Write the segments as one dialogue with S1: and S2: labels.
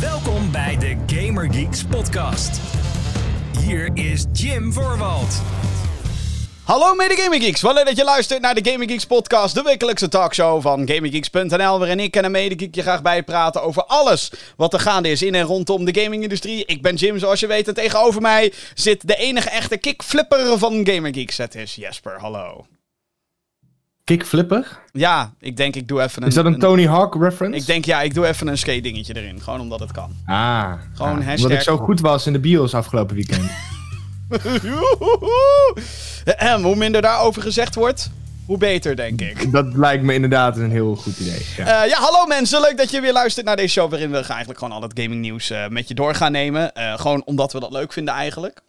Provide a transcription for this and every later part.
S1: Welkom bij de Gamer Geeks podcast. Hier is Jim Voorwald.
S2: Hallo mede Gaming Geeks, wat leuk dat je luistert naar de Gaming Geeks podcast, de wekelijkse talkshow van GamingGeeks.nl, waarin ik en een mede je graag bijpraten over alles wat er gaande is in en rondom de gamingindustrie. Ik ben Jim, zoals je weet, en tegenover mij zit de enige echte kickflipper van Gaming Geeks. Het is Jesper, hallo.
S3: Kickflipper?
S2: Ja, ik denk ik doe even een...
S3: Is dat een Tony Hawk reference?
S2: Ik denk ja, ik doe even een skate dingetje erin, gewoon omdat het kan.
S3: Ah.
S2: Gewoon
S3: ah,
S2: hashtag-
S3: Omdat ik zo goed was in de bios afgelopen weekend.
S2: Ehm, hoe minder daarover gezegd wordt, hoe beter, denk ik.
S3: dat lijkt me inderdaad een heel goed idee. Ja.
S2: Eh, ja, hallo mensen. Leuk dat je weer luistert naar deze show. Waarin we eigenlijk gewoon al het gaming nieuws eh, met je door gaan nemen. Eh, gewoon omdat we dat leuk vinden eigenlijk.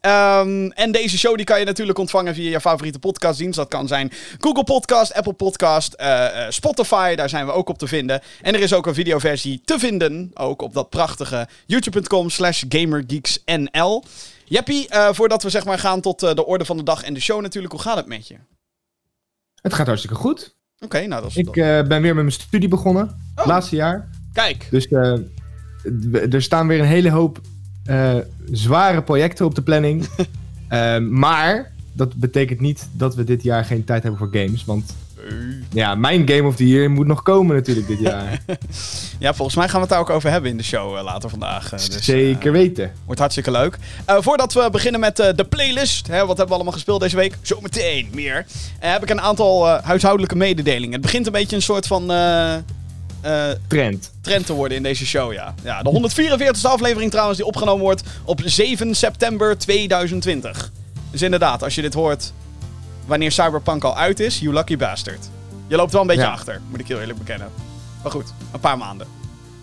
S2: Ehm, en deze show die kan je natuurlijk ontvangen via je favoriete podcastdienst. Dat kan zijn Google Podcast, Apple Podcast, eh, eh, Spotify. Daar zijn we ook op te vinden. En er is ook een videoversie te vinden. Ook op dat prachtige youtube.com slash gamergeeksnl. Jeppie, eh, voordat we zeg maar gaan tot de orde van de dag en de show natuurlijk. Hoe gaat het met je?
S3: Het gaat hartstikke goed.
S2: Oké, nou dat is...
S3: Ik ben weer met mijn studie begonnen.
S2: Oh.
S3: Laatste jaar.
S2: Kijk.
S3: Dus er staan weer een hele hoop eh, zware projecten op de planning. Eh, maar dat betekent niet dat we dit jaar geen tijd hebben voor games. Want ja, mijn Game of the Year moet nog komen natuurlijk dit jaar.
S2: Ja, volgens mij gaan we het daar ook over hebben in de show eh, later vandaag. dus,
S3: Zeker weten.
S2: wordt hartstikke leuk. Voordat we beginnen met de playlist, hè, wat hebben we allemaal gespeeld deze week? Zometeen meer. heb ik een aantal huishoudelijke mededelingen. Het begint een beetje een soort van eh, eh,
S3: Trend.
S2: trend te worden in deze show, ja. ja. De 144e aflevering trouwens, die opgenomen wordt op 7 september 2020. Dus inderdaad, als je dit hoort wanneer Cyberpunk al uit is, you lucky bastard. Je loopt wel een beetje
S3: Ja.
S2: achter, moet ik heel eerlijk bekennen. Maar goed, een paar maanden.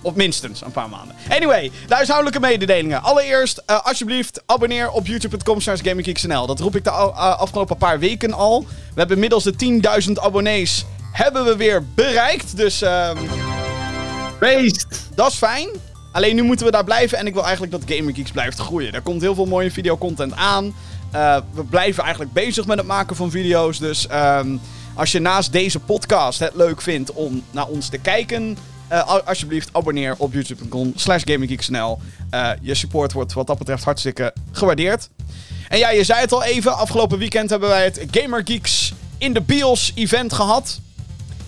S2: Of minstens een paar maanden. Anyway, de huishoudelijke mededelingen. Allereerst, eh, alsjeblieft, abonneer op youtube.com slash gaminggeeksnl. Dat roep ik de afgelopen paar weken al. We hebben inmiddels de 10.000 abonnees hebben we weer bereikt. Dus ehm,
S3: Feest!
S2: dat is fijn. Alleen nu moeten we daar blijven en ik wil eigenlijk dat Gamer Geeks blijft groeien. Er komt heel veel mooie videocontent aan. Eh, we blijven eigenlijk bezig met het maken van video's. Dus ehm, als je naast deze podcast het leuk vindt om naar ons te kijken... eh, al- alsjeblieft abonneer op youtube.com slash gaminggeeksnl. Eh, je support wordt wat dat betreft hartstikke gewaardeerd. En ja, je zei het al even. Afgelopen weekend hebben wij het Gamer Geeks in de Bios event gehad.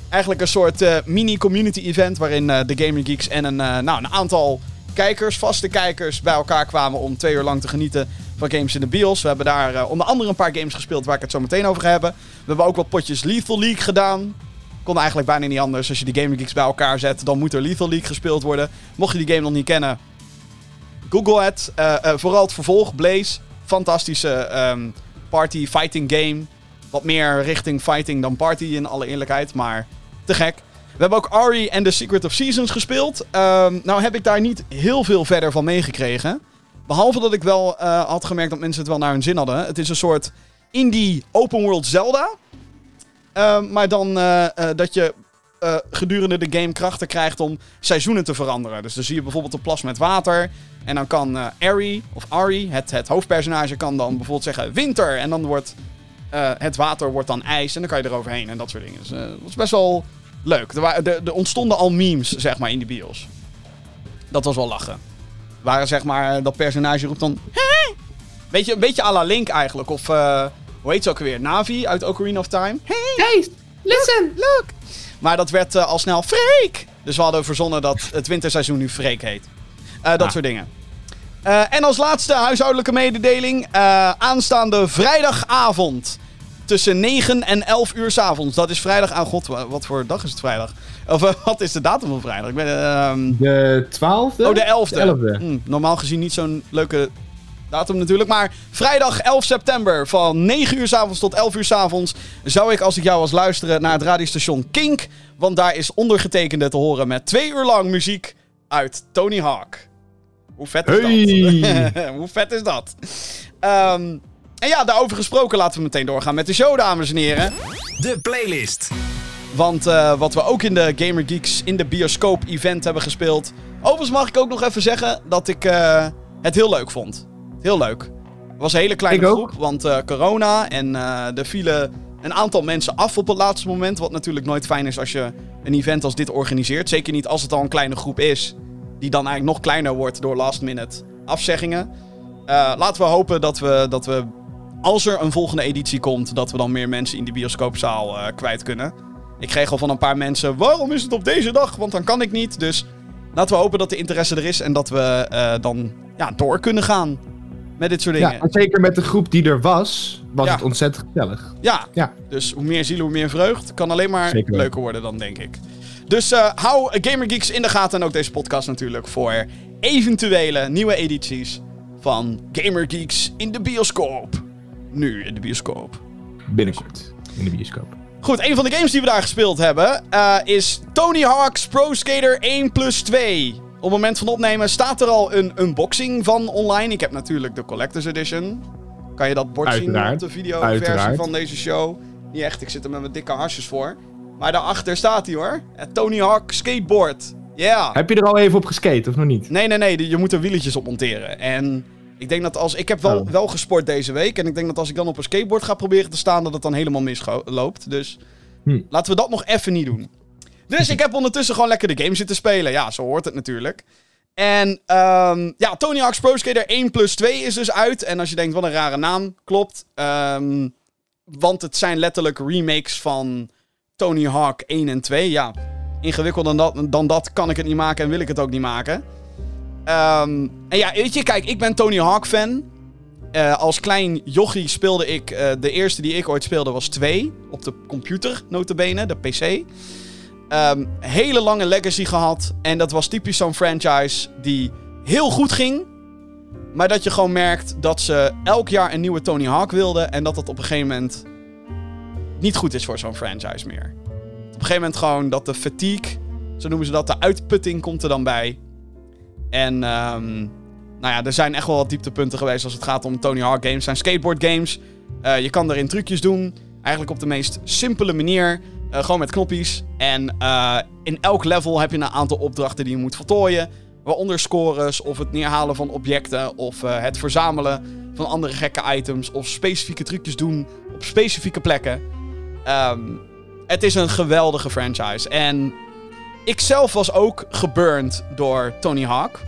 S2: Eigenlijk een soort eh, mini-community event waarin eh, de Gamer Geeks en een, eh, nou, een aantal kijkers, vaste kijkers, bij elkaar kwamen om twee uur lang te genieten van games in de bios. We hebben daar onder andere een paar games gespeeld waar ik het zo meteen over ga hebben. We hebben ook wat potjes Lethal League gedaan. Kon eigenlijk bijna niet anders. Als je die Gamer Geeks bij elkaar zet, dan moet er Lethal League gespeeld worden. Mocht je die game nog niet kennen, Google het. Vooral het vervolg, Blaze. Fantastische ehm, party fighting game. Wat meer richting fighting dan party in alle eerlijkheid, maar te gek. We hebben ook Ari en The Secret of Seasons gespeeld. Ehm, nou heb ik daar niet heel veel verder van meegekregen. Behalve dat ik wel eh, had gemerkt dat mensen het wel naar hun zin hadden. Het is een soort indie open world Zelda. Ehm, maar dan eh, eh, dat je gedurende de game krachten krijgt om seizoenen te veranderen. Dus dan zie je bijvoorbeeld een plas met water. En dan kan Ari, of Ari, het, het hoofdpersonage, kan dan bijvoorbeeld zeggen winter. En dan wordt het water wordt dan ijs. En dan kan je eroverheen en dat soort dingen. Dus dat was best wel leuk. Er, er, er ontstonden al memes, zeg maar, in de bios. Dat was wel lachen. Waren zeg maar, dat personage roept dan... Hey! Beetje, een beetje à la Link eigenlijk. Of, eh, hoe heet ze ook weer? Navi uit Ocarina of Time. Hey!
S3: Hey, listen!
S2: Look! Maar dat werd eh, al snel Freek. Dus we hadden verzonnen dat het winterseizoen nu Freek heet. Eh, dat
S3: Ah.
S2: soort dingen. Eh, en als laatste huishoudelijke mededeling. eh, aanstaande vrijdagavond. Tussen 9 en 11 uur s'avonds. Dat is vrijdag. aan God, wa- wat voor dag is het vrijdag? Of eh, wat is de datum van vrijdag? Ik ben, ehm,
S3: De 12e?
S2: Oh, de 11e.
S3: De 11e.
S2: Hm, normaal gezien niet zo'n leuke datum natuurlijk. Maar vrijdag 11 september van 9 uur s avonds tot 11 uur s avonds zou ik, als ik jou was luisteren, naar het radiostation Kink. Want daar is ondergetekende te horen met twee uur lang muziek uit Tony Hawk. Hoe vet is
S3: Hey.
S2: dat? Hoe vet is dat? Ehm, en ja, daarover gesproken laten we meteen doorgaan met de show, dames en heren.
S1: De playlist.
S2: Want eh, wat we ook in de Gamer Geeks in de bioscoop event hebben gespeeld. Overigens mag ik ook nog even zeggen dat ik eh, het heel leuk vond. Heel leuk. Het was een hele kleine
S3: Ik ook.
S2: groep, want eh, corona en eh, er vielen een aantal mensen af op het laatste moment. Wat natuurlijk nooit fijn is als je een event als dit organiseert. Zeker niet als het al een kleine groep is. Die dan eigenlijk nog kleiner wordt door last minute afzeggingen. Eh, laten we hopen dat we, dat we, als er een volgende editie komt, dat we dan meer mensen in die bioscoopzaal eh, kwijt kunnen. Ik kreeg al van een paar mensen, waarom is het op deze dag? Want dan kan ik niet. Dus laten we hopen dat de interesse er is en dat we eh, dan ja, door kunnen gaan met dit soort dingen.
S3: Ja, en zeker met de groep die er was, was
S2: Ja.
S3: het ontzettend gezellig.
S2: Ja,
S3: Ja.
S2: dus hoe meer zielen, hoe meer vreugd. Kan alleen maar
S3: Zeker
S2: leuker worden dan, denk ik. Dus eh, hou Gamer Geeks in de gaten en ook deze podcast natuurlijk voor eventuele nieuwe edities van Gamer Geeks in de bioscoop. Nu in de bioscoop.
S3: Binnenkort in de bioscoop.
S2: Goed, een van de games die we daar gespeeld hebben eh, is Tony Hawk's Pro Skater 1 plus 2. Op het moment van opnemen staat er al een unboxing van online. Ik heb natuurlijk de Collector's Edition. Kan je dat bord zien op de videoversie van deze show? Niet echt, ik zit er met mijn dikke hasjes voor. Maar daarachter staat hij hoor. Tony Hawk Skateboard. Ja.
S3: Heb je er al even op geskate of nog niet?
S2: Nee, nee, nee. Je moet er wieletjes op monteren. En ik denk dat als... Ik heb wel,
S3: Oh.
S2: wel gesport deze week. En ik denk dat als ik dan op een skateboard ga proberen te staan... dat het dan helemaal misloopt. Dus
S3: Hm.
S2: laten we dat nog even niet doen. Dus ik heb ondertussen gewoon lekker de game zitten spelen. Ja, zo hoort het natuurlijk. En ehm, ja, Tony Hawk's Pro Skater 1 plus 2 is dus uit. En als je denkt, wat een rare naam. Klopt. Ehm, want het zijn letterlijk remakes van Tony Hawk 1 en 2. Ja, ingewikkelder dan dat, dan dat kan ik het niet maken en wil ik het ook niet maken. Ehm, en ja, weet je, kijk, ik ben Tony Hawk fan. Eh, als klein jochie speelde ik... eh, de eerste die ik ooit speelde was 2. Op de computer, notabene, de PC. Ehm, hele lange legacy gehad. En dat was typisch zo'n franchise die heel goed ging. Maar dat je gewoon merkt dat ze elk jaar een nieuwe Tony Hawk wilden. En dat dat op een gegeven moment niet goed is voor zo'n franchise meer. Op een gegeven moment gewoon dat de fatigue, zo noemen ze dat, de uitputting komt er dan bij. En ehm, nou ja, er zijn echt wel wat dieptepunten geweest als het gaat om Tony Hawk games. Het zijn skateboard games. Eh, je kan erin trucjes doen. Eigenlijk op de meest simpele manier. Eh, gewoon met knoppies. En eh, in elk level heb je een aantal opdrachten die je moet voltooien. Waaronder scores, of het neerhalen van objecten, of het verzamelen van andere gekke items, of specifieke trucjes doen op specifieke plekken. Ehm, het is een geweldige franchise. En ik zelf was ook geburnt door Tony Hawk.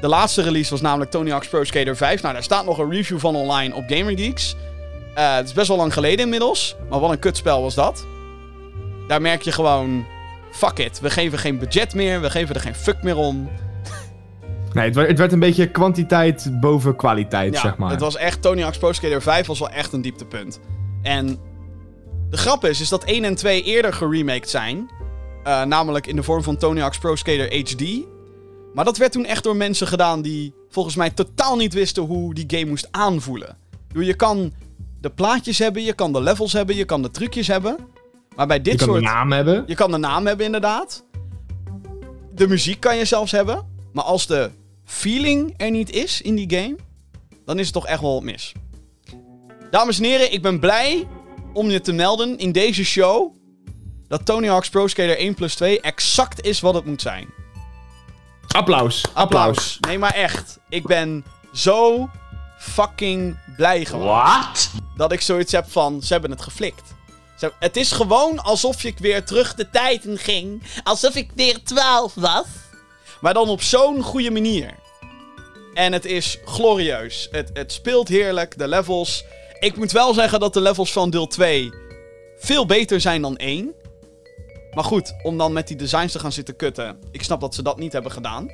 S2: De laatste release was namelijk Tony Hawk's Pro Skater 5. Nou, daar staat nog een review van online op GamerGeeks. Eh het is best wel lang geleden inmiddels. Maar wat een kutspel was dat. Daar merk je gewoon... Fuck it. We geven geen budget meer. We geven er geen fuck meer om.
S3: Nee, het werd, het werd een beetje kwantiteit boven kwaliteit,
S2: Ja,
S3: zeg maar.
S2: het was echt... Tony Hawk's Pro Skater 5 was wel echt een dieptepunt. En de grap is, is dat 1 en 2 eerder geremaked zijn. Eh, namelijk in de vorm van Tony Hawk's Pro Skater HD. Maar dat werd toen echt door mensen gedaan die volgens mij totaal niet wisten hoe die game moest aanvoelen. Bedoel, Je kan de plaatjes hebben, je kan de levels hebben, je kan de trucjes hebben. Maar bij dit
S3: je kan
S2: soort...
S3: een naam hebben.
S2: Je kan de naam hebben, inderdaad. De muziek kan je zelfs hebben. Maar als de feeling er niet is in die game, dan is het toch echt wel mis. Dames en heren, ik ben blij om je te melden in deze show dat Tony Hawk's Pro Skater 1 plus 2 exact is wat het moet zijn.
S3: Applaus. Applaus.
S2: Nee, maar echt. Ik ben zo fucking blij gewoon.
S4: What?
S2: dat ik zoiets heb van, ze hebben het geflikt. Ze- Het is gewoon alsof ik weer terug de tijd in ging. Alsof ik weer 12 was. Maar dan op zo'n goede manier. En het is glorieus. Het, het speelt heerlijk. De levels. Ik moet wel zeggen dat de levels van deel 2 veel beter zijn dan 1. Maar goed, om dan met die designs te gaan zitten kutten. Ik snap dat ze dat niet hebben gedaan.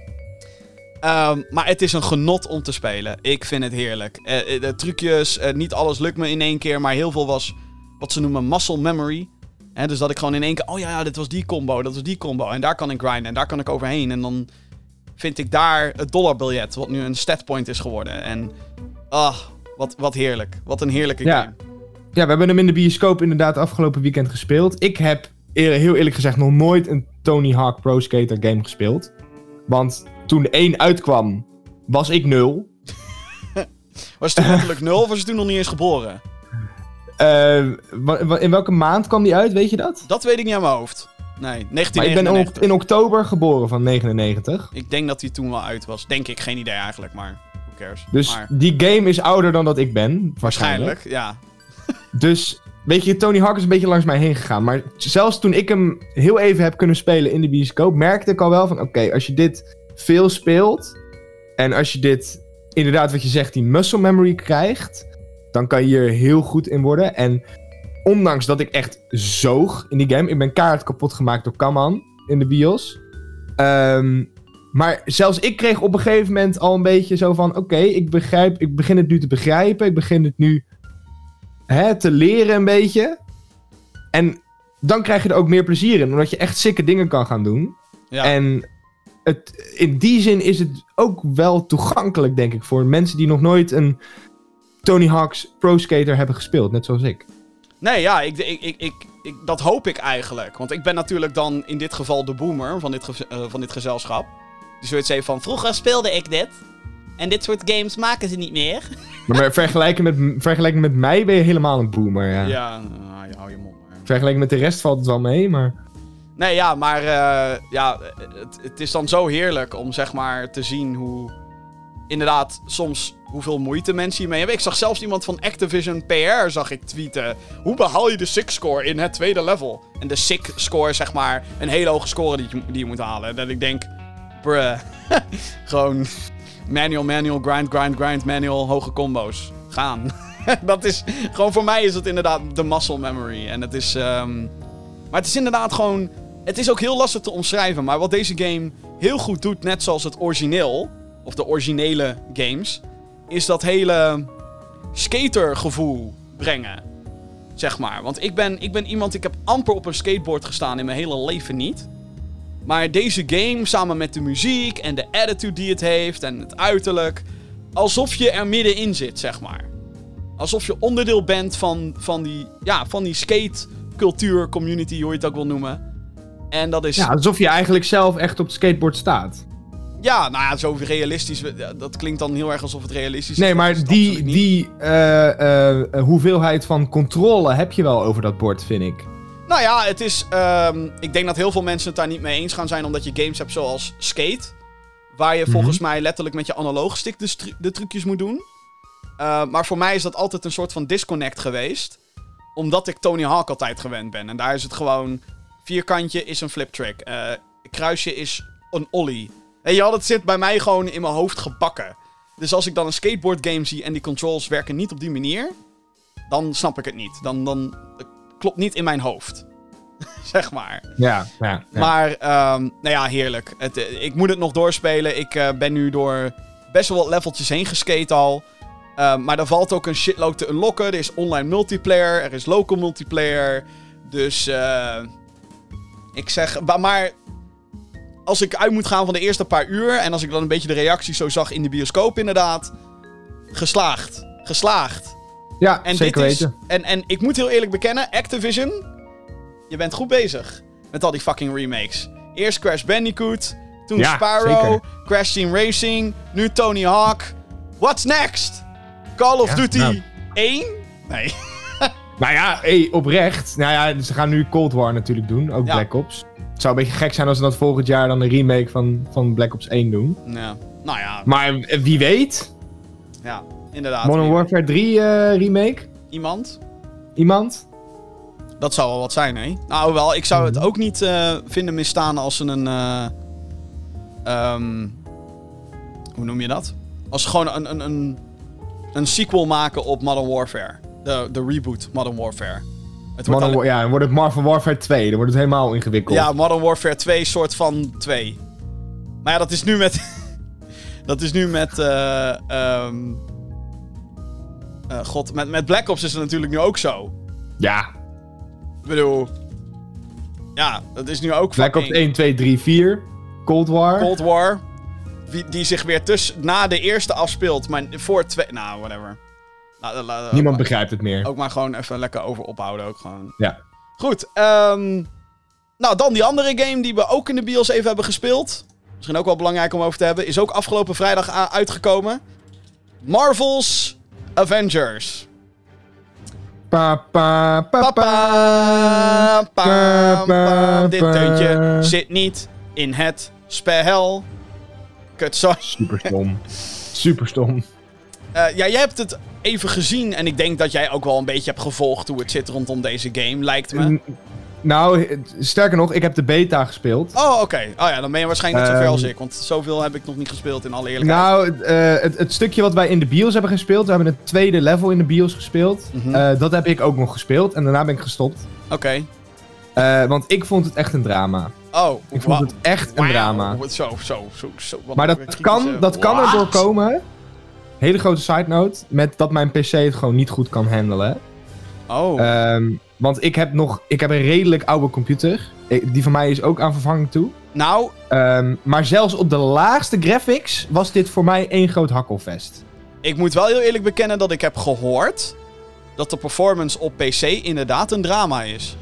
S2: Ehm, maar het is een genot om te spelen. Ik vind het heerlijk. Eh, eh, de trucjes, eh, niet alles lukt me in één keer, maar heel veel was wat ze noemen muscle memory. Dus dat ik gewoon in één keer, oh ja, ja, dit was die combo, dat was die combo. En daar kan ik grinden en daar kan ik overheen. En dan vind ik daar het dollarbiljet, wat nu een statpoint is geworden. En, ah, wat, wat heerlijk. Wat een heerlijke
S3: Ja.
S2: game.
S3: Ja, we hebben hem in de bioscoop inderdaad afgelopen weekend gespeeld. Ik heb heel eerlijk gezegd nog nooit een Tony Hawk Pro Skater game gespeeld. Want toen 1 uitkwam, was ik nul.
S2: Was het toen letterlijk nul of was je toen nog niet eens geboren?
S3: Eh, in welke maand kwam die uit, weet je dat?
S2: Dat weet ik niet aan mijn hoofd. Nee,
S3: Maar ik ben
S2: 1999.
S3: in, oktober geboren van 99.
S2: Ik denk dat hij toen wel uit was. Denk ik, geen idee eigenlijk, maar who cares.
S3: Dus
S2: maar,
S3: die game is ouder dan dat ik ben, waarschijnlijk.
S2: waarschijnlijk, ja.
S3: Dus, weet je, Tony Hawk is een beetje langs mij heen gegaan. Maar zelfs toen ik hem heel even heb kunnen spelen in de bioscoop, merkte ik al wel van, oké, als je dit veel speelt. En als je dit, inderdaad wat je zegt, die muscle memory krijgt. Dan kan je hier heel goed in worden. En ondanks dat ik echt zoog in die game. Ik ben kaart kapot gemaakt door Kaman in de bios. Ehm, maar zelfs ik kreeg op een gegeven moment al een beetje zo van... Oké, ik begrijp, ik begin het nu te begrijpen. Ik begin het nu hè, te leren een beetje. En dan krijg je er ook meer plezier in. Omdat je echt sikke dingen kan gaan doen.
S2: Ja.
S3: En het, in die zin is het ook wel toegankelijk, denk ik, voor mensen die nog nooit een Tony Hawk's Pro Skater hebben gespeeld, net zoals ik.
S2: Nee, ja, ik, ik, ik, ik, dat hoop ik eigenlijk. Want ik ben natuurlijk dan in dit geval de boomer van dit, eh, van dit gezelschap. Die zoiets heeft van, vroeger speelde ik dit. En dit soort games maken ze niet meer.
S3: Maar, maar vergelijken, met, vergelijken met mij ben je helemaal een boomer, ja.
S2: Ja, nou, je hou je mond maar.
S3: Vergelijken met de rest valt het wel mee, maar...
S2: Nee, ja, maar eh, ja, het, het is dan zo heerlijk om zeg maar te zien hoe... Inderdaad, soms hoeveel moeite mensen hiermee hebben. Ik zag zelfs iemand van Activision PR, zag ik tweeten. Hoe behaal je de sick score in het tweede level? En de sick score is zeg maar een hele hoge score die je, die je moet halen. En dat ik denk, bruh. Gewoon manual, manual, grind, grind, grind, manual, hoge combo's. Gaan. dat is, gewoon voor mij is het inderdaad de muscle memory. En het is, ehm, maar het is inderdaad gewoon, het is ook heel lastig te omschrijven. Maar wat deze game heel goed doet, net zoals het origineel, of de originele games, is dat hele skatergevoel brengen. Zeg maar. Want ik ben, ik ben iemand, ik heb amper op een skateboard gestaan in mijn hele leven niet. Maar deze game, samen met de muziek en de attitude die het heeft en het uiterlijk, alsof je er middenin zit, zeg maar. Alsof je onderdeel bent van, van die, ja, van die skatecultuur, community, hoe je het ook wil noemen. En dat is...
S3: Ja, alsof je eigenlijk zelf echt op het skateboard staat.
S2: Ja, nou ja, zo realistisch. Dat klinkt dan heel erg alsof het realistisch is.
S3: Nee, maar die, die eh, eh, eh, hoeveelheid van controle heb je wel over dat bord, vind ik.
S2: Nou ja, het is. ehm, ik denk dat heel veel mensen het daar niet mee eens gaan zijn, omdat je games hebt zoals Skate. Waar je volgens mij letterlijk met je analoge stick de, de trucjes moet doen. Eh, maar voor mij is dat altijd een soort van disconnect geweest. Omdat ik Tony Hawk altijd gewend ben. En daar is het gewoon. Vierkantje is een flip trick. eh, kruisje is een ollie. En je had het zit bij mij gewoon in mijn hoofd gebakken. Dus als ik dan een skateboard game zie en die controls werken niet op die manier. Dan snap ik het niet. Dan, dan klopt niet in mijn hoofd. zeg maar.
S3: Ja, ja. ja.
S2: Maar, ehm, nou ja, heerlijk. Het, eh, ik moet het nog doorspelen. Ik eh, ben nu door best wel wat leveltjes heen geskate al. Ehm, maar er valt ook een shitload te unlocken. Er is online multiplayer, er is local multiplayer. Dus, eh ik zeg, maar als ik uit moet gaan van de eerste paar uur... en als ik dan een beetje de reacties zo zag in de bioscoop inderdaad... Geslaagd. Geslaagd.
S3: Ja,
S2: En
S3: zeker
S2: dit is,
S3: weten.
S2: En, en ik moet heel eerlijk bekennen, Activision, je bent goed bezig met al die fucking remakes. Eerst Crash Bandicoot, toen
S3: Ja,
S2: Spyro,
S3: zeker.
S2: Crash Team Racing, nu Tony Hawk. What's next? Call of
S3: Ja,
S2: Duty
S3: nou.
S2: 1? Nee.
S3: Nou ja, hey, oprecht. Nou ja, ze gaan nu Cold War natuurlijk doen, ook
S2: Ja.
S3: Black Ops. Het zou een beetje gek zijn als ze dat volgend jaar dan een remake van, van Black Ops 1 doen.
S2: Ja. Nou ja,
S3: Maar wie weet,
S2: ja inderdaad.
S3: Modern Warfare 3 eh, remake?
S2: Iemand?
S3: Iemand?
S2: Dat zou wel wat zijn, hè? Nou, wel, ik zou het
S3: Mhm.
S2: ook niet eh, vinden misstaan als ze een. ehm, hoe noem je dat? Als ze gewoon een, een, een, een sequel maken op Modern Warfare. De, de reboot Modern Warfare. Het wordt
S3: Modern ja, dan wordt het Marvel Warfare 2. Dan wordt het helemaal ingewikkeld.
S2: ja, Modern Warfare 2, soort van 2. Maar ja, dat is nu met. dat is nu met. ehm, eh, God, met, met Black Ops is het natuurlijk nu ook zo.
S3: Ja,
S2: Ik bedoel. Ja, dat is nu ook
S3: Black Ops
S2: fucking-
S3: 1, 2, 3, 4. Cold War.
S2: Cold War. Die, die zich weer tussen, na de eerste afspeelt, maar voor twee... Nou, whatever.
S3: Niemand begrijpt het meer.
S2: Ook maar gewoon even lekker over ophouden ook gewoon.
S3: Ja.
S2: Goed, ehm, nou dan die andere game die we ook in de bios even hebben gespeeld. Misschien ook wel belangrijk om over te hebben. Is ook afgelopen vrijdag uitgekomen. Marvel's Avengers.
S3: Pa, pa, pa, pa.
S2: Papa, pam, pam. Dit deuntje zit niet in het spel. Kut, sorry.
S3: Super stom. Super stom.
S2: Eh, ja, jij hebt het even gezien en ik denk dat jij ook wel een beetje hebt gevolgd hoe het zit rondom deze game, lijkt me.
S3: Nou, eh, sterker nog, ik heb de beta gespeeld.
S2: Oh, oké. Oh ja, dan ben je waarschijnlijk net zoveel als
S3: Ehm,
S2: ik. Want zoveel heb ik nog niet gespeeld, in alle eerlijkheid.
S3: Nou, eh, het, het stukje wat wij in de bios hebben gespeeld, we hebben het tweede level in de bios gespeeld.
S2: Mhm.
S3: Eh, dat heb ik ook nog gespeeld en daarna ben ik gestopt.
S2: Oké.
S3: Want ik vond het echt een drama.
S2: Oh,
S3: Ik vond het echt een
S2: wauw.
S3: drama.
S2: Zo, zo, zo, zo. wat
S3: Maar dat kan, dat kan
S2: What?
S3: erdoor komen. Hele grote side note. Met dat mijn PC het gewoon niet goed kan handelen.
S2: Oh.
S3: Ehm, want ik heb nog. Ik heb een redelijk oude computer. Die van mij is ook aan vervanging toe.
S2: nou,
S3: Ehm, maar zelfs op de laagste graphics was dit voor mij één groot hakkelvest.
S2: ik moet wel heel eerlijk bekennen dat ik heb gehoord dat de performance op PC inderdaad een drama is.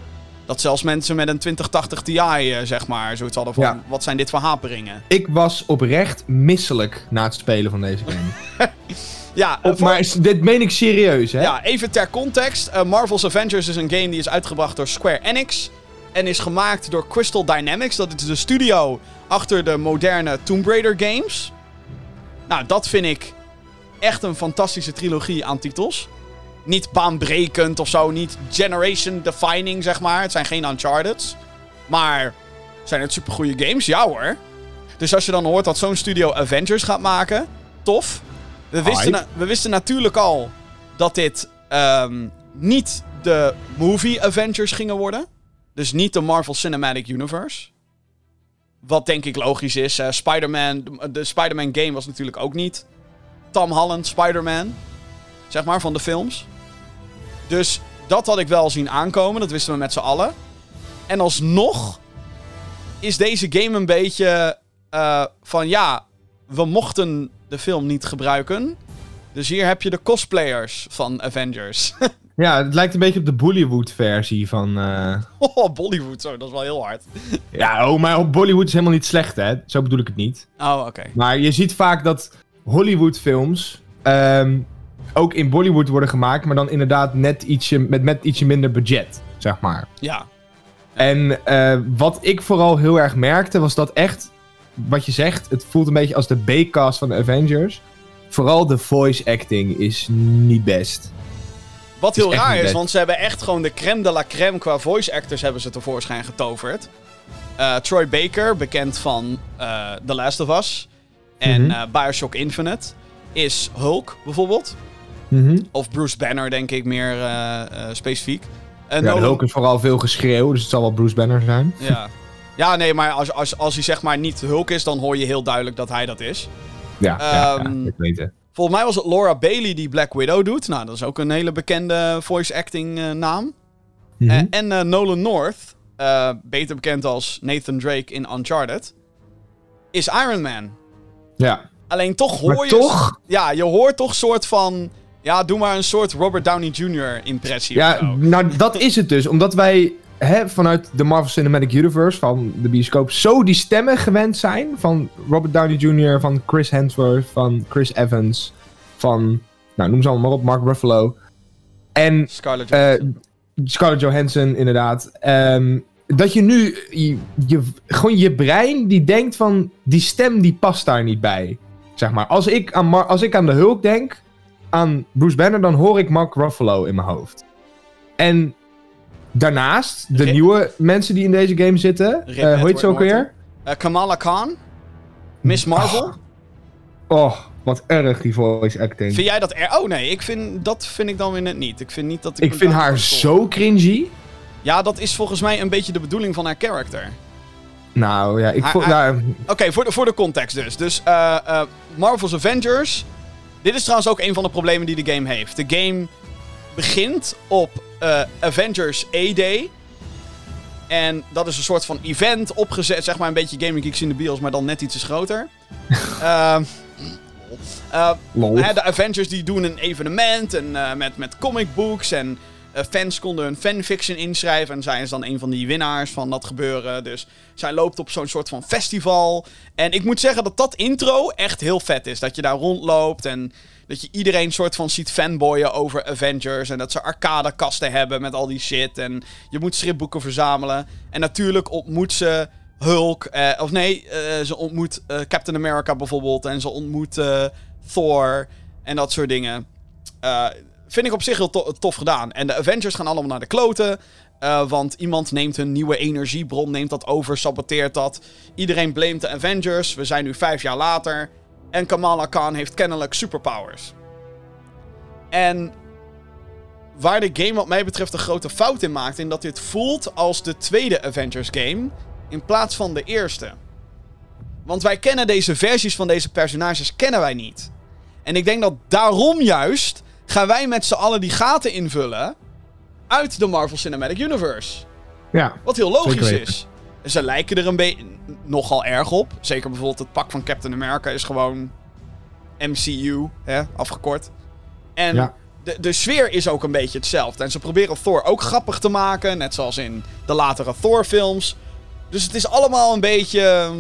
S2: Dat zelfs mensen met een 2080 Ti, eh, zeg maar, zoiets hadden van,
S3: Ja.
S2: wat zijn dit voor haperingen?
S3: Ik was oprecht misselijk na het spelen van deze game.
S2: Ja, eh,
S3: Op,
S2: voor-
S3: maar dit meen ik serieus, hè?
S2: Ja, even ter context. eh, Marvel's Avengers is een game die is uitgebracht door Square Enix. En is gemaakt door Crystal Dynamics. Dat is de studio achter de moderne Tomb Raider games. Nou, dat vind ik echt een fantastische trilogie aan titels. Niet baanbrekend of zo. Niet generation defining, zeg maar. Het zijn geen Uncharted. Maar zijn het supergoeie games? Ja hoor. Dus als je dan hoort dat zo'n studio Avengers gaat maken, tof. We wisten, na- we wisten natuurlijk al dat dit ehm, niet de movie Avengers gingen worden. Dus niet de Marvel Cinematic Universe. Wat denk ik logisch is. eh, Spider-Man, de, de Spider-Man game was natuurlijk ook niet Tom Holland Spider-Man. Zeg maar, van de films. Dus dat had ik wel zien aankomen. Dat wisten we met z'n allen. En alsnog is deze game een beetje eh, van ja, we mochten de film niet gebruiken. Dus hier heb je de cosplayers van Avengers.
S3: Ja, het lijkt een beetje op de Bollywood-versie van. eh,
S2: oh, Bollywood, zo, dat is wel heel hard.
S3: Ja, oh, maar Bollywood is helemaal niet slecht, hè? Zo bedoel ik het niet.
S2: Oh, oké.
S3: Maar je ziet vaak dat Hollywood-films ehm, ook in Bollywood worden gemaakt, maar dan inderdaad net ietsje, met, met ietsje minder budget, zeg maar.
S2: Ja.
S3: En eh, wat ik vooral heel erg merkte, was dat echt, wat je zegt, het voelt een beetje als de B-cast van de Avengers. Vooral de voice acting is niet best.
S2: Wat heel raar is,
S3: best.
S2: want ze hebben echt gewoon de crème de la crème qua voice actors hebben ze tevoorschijn getoverd. Eh, Troy Baker, bekend van eh, The Last of Us en
S3: Mhm.
S2: eh, Bioshock Infinite, is Hulk bijvoorbeeld.
S3: Mhm.
S2: Of Bruce Banner, denk ik meer specifiek. En
S3: Ja, de
S2: Nolan-
S3: Hulk is vooral veel geschreeuw, dus het zal wel Bruce Banner zijn.
S2: Ja. ja, nee, maar als, als, als hij zeg maar niet Hulk is, dan hoor je heel duidelijk dat hij dat is.
S3: Ja, ja, ja,
S2: Ehm,
S3: ik weet het.
S2: Volgens mij was het Laura Bailey die Black Widow doet. Nou, dat is ook een hele bekende voice acting eh, naam.
S3: Mhm.
S2: Eh, en eh, Nolan North, beter bekend als Nathan Drake in Uncharted, is Iron Man.
S3: ja.
S2: Alleen toch hoor
S3: Maar
S2: je...
S3: toch,
S2: Ja, je hoort toch soort van... Ja, doe maar een soort Robert Downey Jr. impressie
S3: Ja, nou dat is het dus. Omdat wij hè, vanuit de Marvel Cinematic Universe, van de bioscoop, zo die stemmen gewend zijn. Van Robert Downey Jr., van Chris Hemsworth, van Chris Evans, van, nou noem ze allemaal maar op, Mark Ruffalo. En
S2: Scarlett
S3: eh,
S2: Johansson.
S3: Scarlett Johansson inderdaad. Ehm, dat je nu, je, je- gewoon je brein die denkt van, die stem die past daar niet bij. Zeg maar, als ik aan, Mar- als ik aan de Hulk denk, aan Bruce Banner, dan hoor ik Mark Ruffalo in mijn hoofd. En daarnaast, de nieuwe mensen die in deze game zitten,
S2: Rip
S3: eh, hoe heet ze ook weer?
S2: Eh, Kamala Khan, Miss Marvel.
S3: Oh, wat erg die voice acting.
S2: Vind jij dat er... Oh nee, ik vind, dat vind ik dan weer net niet. Ik vind niet dat ik...
S3: ik vind
S2: daar
S3: haar zo cringy.
S2: Ja, dat is volgens mij een beetje de bedoeling van haar character.
S3: Nou ja, ik vond... nou,
S2: Oké, voor, de, voor de context dus. Dus eh, Marvel's Avengers. Dit is trouwens ook een van de problemen die de game heeft. De game begint op eh, Avengers A-Day. En dat is een soort van event opgezet. Zeg maar een beetje Gaming Geeks in de bios, maar dan net iets groter. Ehm eh, de Avengers die doen een evenement en, eh, met, met comic books en fans konden hun fanfiction inschrijven en zij is dan een van die winnaars van dat gebeuren. Dus zij loopt op zo'n soort van festival. En ik moet zeggen dat dat intro echt heel vet is. Dat je daar rondloopt en dat je iedereen soort van ziet fanboyen over Avengers. En dat ze arcadekasten hebben met al die shit. En je moet stripboeken verzamelen. En natuurlijk ontmoet ze Hulk. eh, of nee, eh, ze ontmoet eh, Captain America bijvoorbeeld. En ze ontmoet eh, Thor. En dat soort dingen. Eh, vind ik op zich heel to- tof gedaan. En de Avengers gaan allemaal naar de kloten. Eh, want iemand neemt een nieuwe energiebron, neemt dat over, saboteert dat. Iedereen blamet de Avengers. We zijn nu vijf jaar later. En Kamala Khan heeft kennelijk superpowers. En waar de game wat mij betreft een grote fout in maakt... in dat dit voelt als de tweede Avengers game... in plaats van de eerste. Want wij kennen deze versies van deze personages kennen wij niet. En ik denk dat daarom juist gaan wij met z'n allen die gaten invullen uit de Marvel Cinematic Universe.
S3: Ja.
S2: Wat heel logisch is. Ze lijken er een beetje nogal erg op. Zeker bijvoorbeeld het pak van Captain America is gewoon MCU, hè, afgekort. En
S3: Ja.
S2: de, de sfeer is ook een beetje hetzelfde. En ze proberen Thor ook grappig te maken, net zoals in de latere Thor-films. Dus het is allemaal een beetje.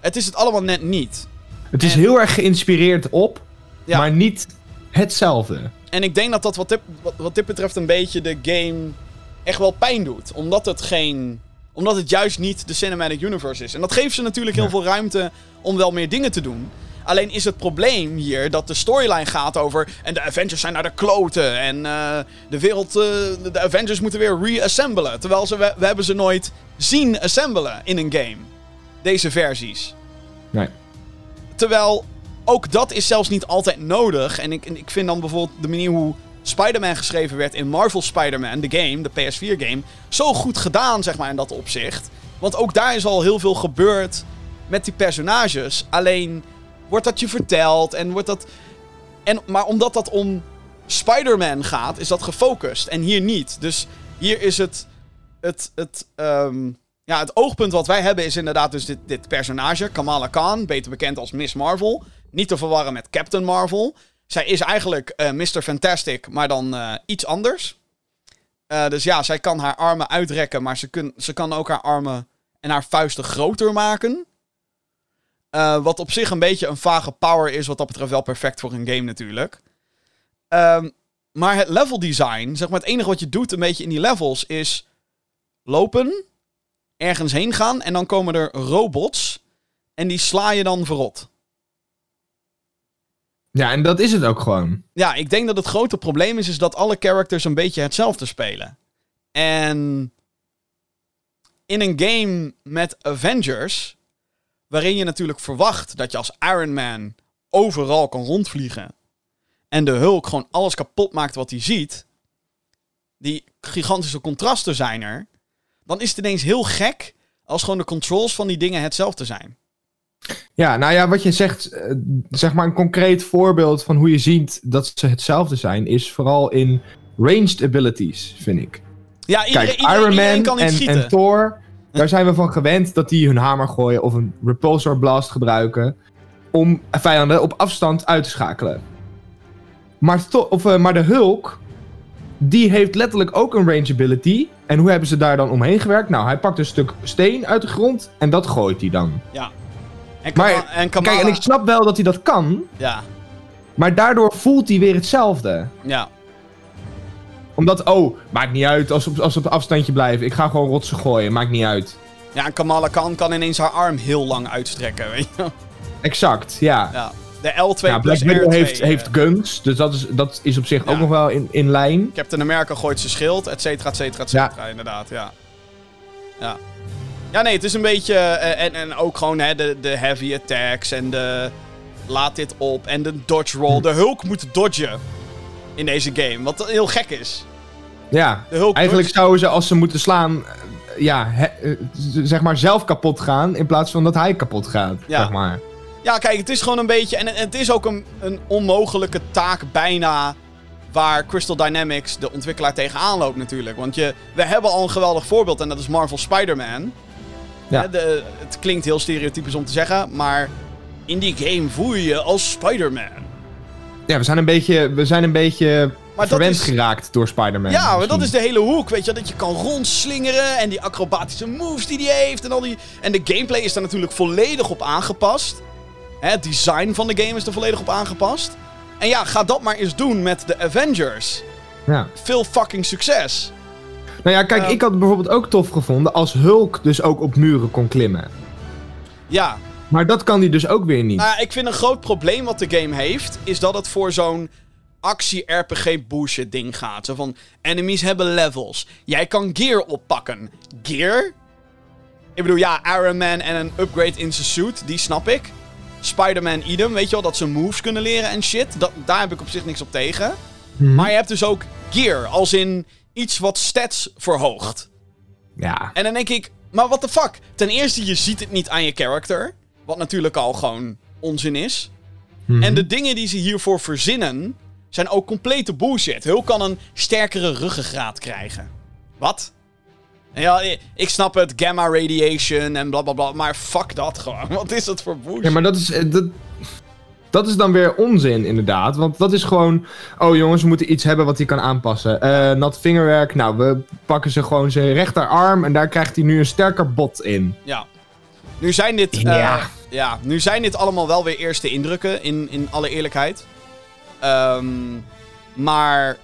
S2: Het is het allemaal net niet.
S3: Het is
S2: En-
S3: heel erg geïnspireerd op,
S2: Ja.
S3: maar niet hetzelfde.
S2: En ik denk dat dat wat dit, wat, wat dit betreft een beetje de game echt wel pijn doet. Omdat het geen. Omdat het juist niet de Cinematic Universe is. En dat geeft ze natuurlijk heel
S3: Ja.
S2: veel ruimte om wel meer dingen te doen. Alleen is het probleem hier dat de storyline gaat over. En de Avengers zijn naar de kloten. En eh, de wereld. eh, de, de Avengers moeten weer reassemblen. Terwijl ze, we, we hebben ze nooit zien assemblen in een game. Deze versies.
S3: Nee.
S2: Terwijl ook dat is zelfs niet altijd nodig. En ik, ik vind dan bijvoorbeeld de manier hoe Spider-Man geschreven werd in Marvel Spider-Man, de game, de PS4-game, zo goed gedaan, zeg maar, in dat opzicht. Want ook daar is al heel veel gebeurd met die personages. Alleen wordt dat je verteld en wordt dat. En, maar omdat dat om Spider-Man gaat, is dat gefocust. En hier niet. Dus hier is het. Het, het, ehm, ja, het oogpunt wat wij hebben is inderdaad dus dit, dit personage, Kamala Khan, beter bekend als Miss Marvel. Niet te verwarren met Captain Marvel. Zij is eigenlijk eh, Mr. Fantastic, maar dan eh, iets anders. Eh, dus ja, zij kan haar armen uitrekken, maar ze, kun, ze kan ook haar armen en haar vuisten groter maken. Wat op zich een beetje een vage power is, wat dat betreft wel perfect voor een game natuurlijk. Ehm, maar het level design, zeg maar het enige wat je doet een beetje in die levels is lopen, ergens heen gaan en dan komen er robots en die sla je dan verrot.
S3: Ja, en dat is het ook gewoon.
S2: Ja, ik denk dat het grote probleem is, is dat alle characters een beetje hetzelfde spelen. En in een game met Avengers, waarin je natuurlijk verwacht dat je als Iron Man overal kan rondvliegen. En de Hulk gewoon alles kapot maakt wat hij ziet. Die gigantische contrasten zijn er. Dan is het ineens heel gek als gewoon de controls van die dingen hetzelfde zijn.
S3: Ja, nou ja, wat je zegt, eh, zeg maar een concreet voorbeeld van hoe je ziet dat ze hetzelfde zijn, is vooral in ranged abilities, vind ik.
S2: Ja, iedereen,
S3: Kijk,
S2: iedereen,
S3: Iron Man
S2: kan niet
S3: en,
S2: schieten.
S3: en Thor, daar zijn we van gewend dat die hun hamer gooien of een repulsor blast gebruiken om vijanden op afstand uit te schakelen. Maar, of, eh, maar de Hulk, die heeft letterlijk ook een range ability. En hoe hebben ze daar dan omheen gewerkt? Nou, hij pakt een stuk steen uit de grond en dat gooit hij dan.
S2: Ja. En,
S3: Maar,
S2: Kama- en Kamala...
S3: Kijk, en ik snap wel dat hij dat kan,
S2: Ja,
S3: maar daardoor voelt hij weer hetzelfde.
S2: ja.
S3: Omdat, oh, maakt niet uit als, ze- als op afstandje blijven. Ik ga gewoon rotsen gooien, maakt niet uit.
S2: Ja, en Kamala Khan kan ineens haar arm heel lang uitstrekken, weet je.
S3: Exact, ja.
S2: Ja. De L2
S3: ja, Black
S2: plus
S3: Widow
S2: R2.
S3: heeft,
S2: eh,
S3: heeft guns, dus dat is, dat is op zich
S2: Ja.
S3: ook nog wel in, in lijn.
S2: Captain America gooit zijn schild, et cetera, et cetera, et cetera, inderdaad, ja. Ja. Ja, nee, het is een beetje... eh, en, en ook gewoon hè, de, de heavy attacks en de... Laat dit op. En de dodge roll.
S3: Hm.
S2: De Hulk moet dodgen in deze game. Wat heel gek is.
S3: Ja, eigenlijk zouden ze als ze moeten slaan, eh, ja, he- zeg maar zelf kapot gaan in plaats van dat hij kapot gaat,
S2: Ja.
S3: zeg maar.
S2: Ja, kijk, het is gewoon een beetje... En het is ook een, een onmogelijke taak bijna... Waar Crystal Dynamics, de ontwikkelaar, tegenaan loopt natuurlijk. Want je, we hebben al een geweldig voorbeeld en dat is Marvel Spider-Man.
S3: Ja.
S2: De- het klinkt heel stereotypisch om te zeggen, maar... In die game voel je je als Spider-Man.
S3: Ja, we zijn een beetje, we zijn een beetje verwend
S2: is-
S3: geraakt door Spider-Man.
S2: Ja, maar dat is de hele hoek, weet je. Dat je kan rondslingeren en die acrobatische moves die hij heeft. En, al die... en de gameplay is daar natuurlijk volledig op aangepast. Het design van de game is er volledig op aangepast. En ja, ga dat maar eens doen met de Avengers.
S3: Ja.
S2: Veel fucking succes.
S3: Nou ja, kijk,
S2: Ja.
S3: ik had het bijvoorbeeld ook tof gevonden als Hulk dus ook op muren kon klimmen.
S2: Ja,
S3: Maar dat kan hij dus ook weer niet.
S2: nou ja, ik vind een groot probleem wat de game heeft... is dat het voor zo'n actie-RPG bullshit ding gaat. Zo van, enemies hebben levels. Jij kan gear oppakken. Gear? Ik bedoel, ja, Iron Man en een upgrade in zijn suit, die snap ik. Spider-Man idem, weet je wel, dat ze moves kunnen leren en shit. Dat, daar heb ik op zich niks op tegen.
S3: Mhm.
S2: Maar je hebt dus ook gear, als in iets wat stats verhoogt.
S3: Ja.
S2: En dan denk ik, maar what the fuck? Ten eerste, je ziet het niet aan je character. Wat natuurlijk al gewoon onzin is.
S3: Mhm.
S2: En de dingen die ze hiervoor verzinnen, zijn ook complete bullshit. Hul kan een sterkere ruggengraat krijgen. Wat? Ja, ik snap het, gamma radiation en bla bla bla, maar fuck dat gewoon. Wat is dat voor bullshit?
S3: Ja, maar dat is, eh, dat, dat is dan weer onzin, inderdaad. Want dat is gewoon... Oh jongens, we moeten iets hebben wat hij kan aanpassen. Eh nat vingerwerk. Nou, we pakken ze gewoon zijn rechterarm... en daar krijgt hij nu een sterker bot in.
S2: Ja. Nu zijn dit, eh,
S3: Ja.
S2: ja, nu zijn dit allemaal wel weer eerste indrukken, in, in alle eerlijkheid. Ehm, maar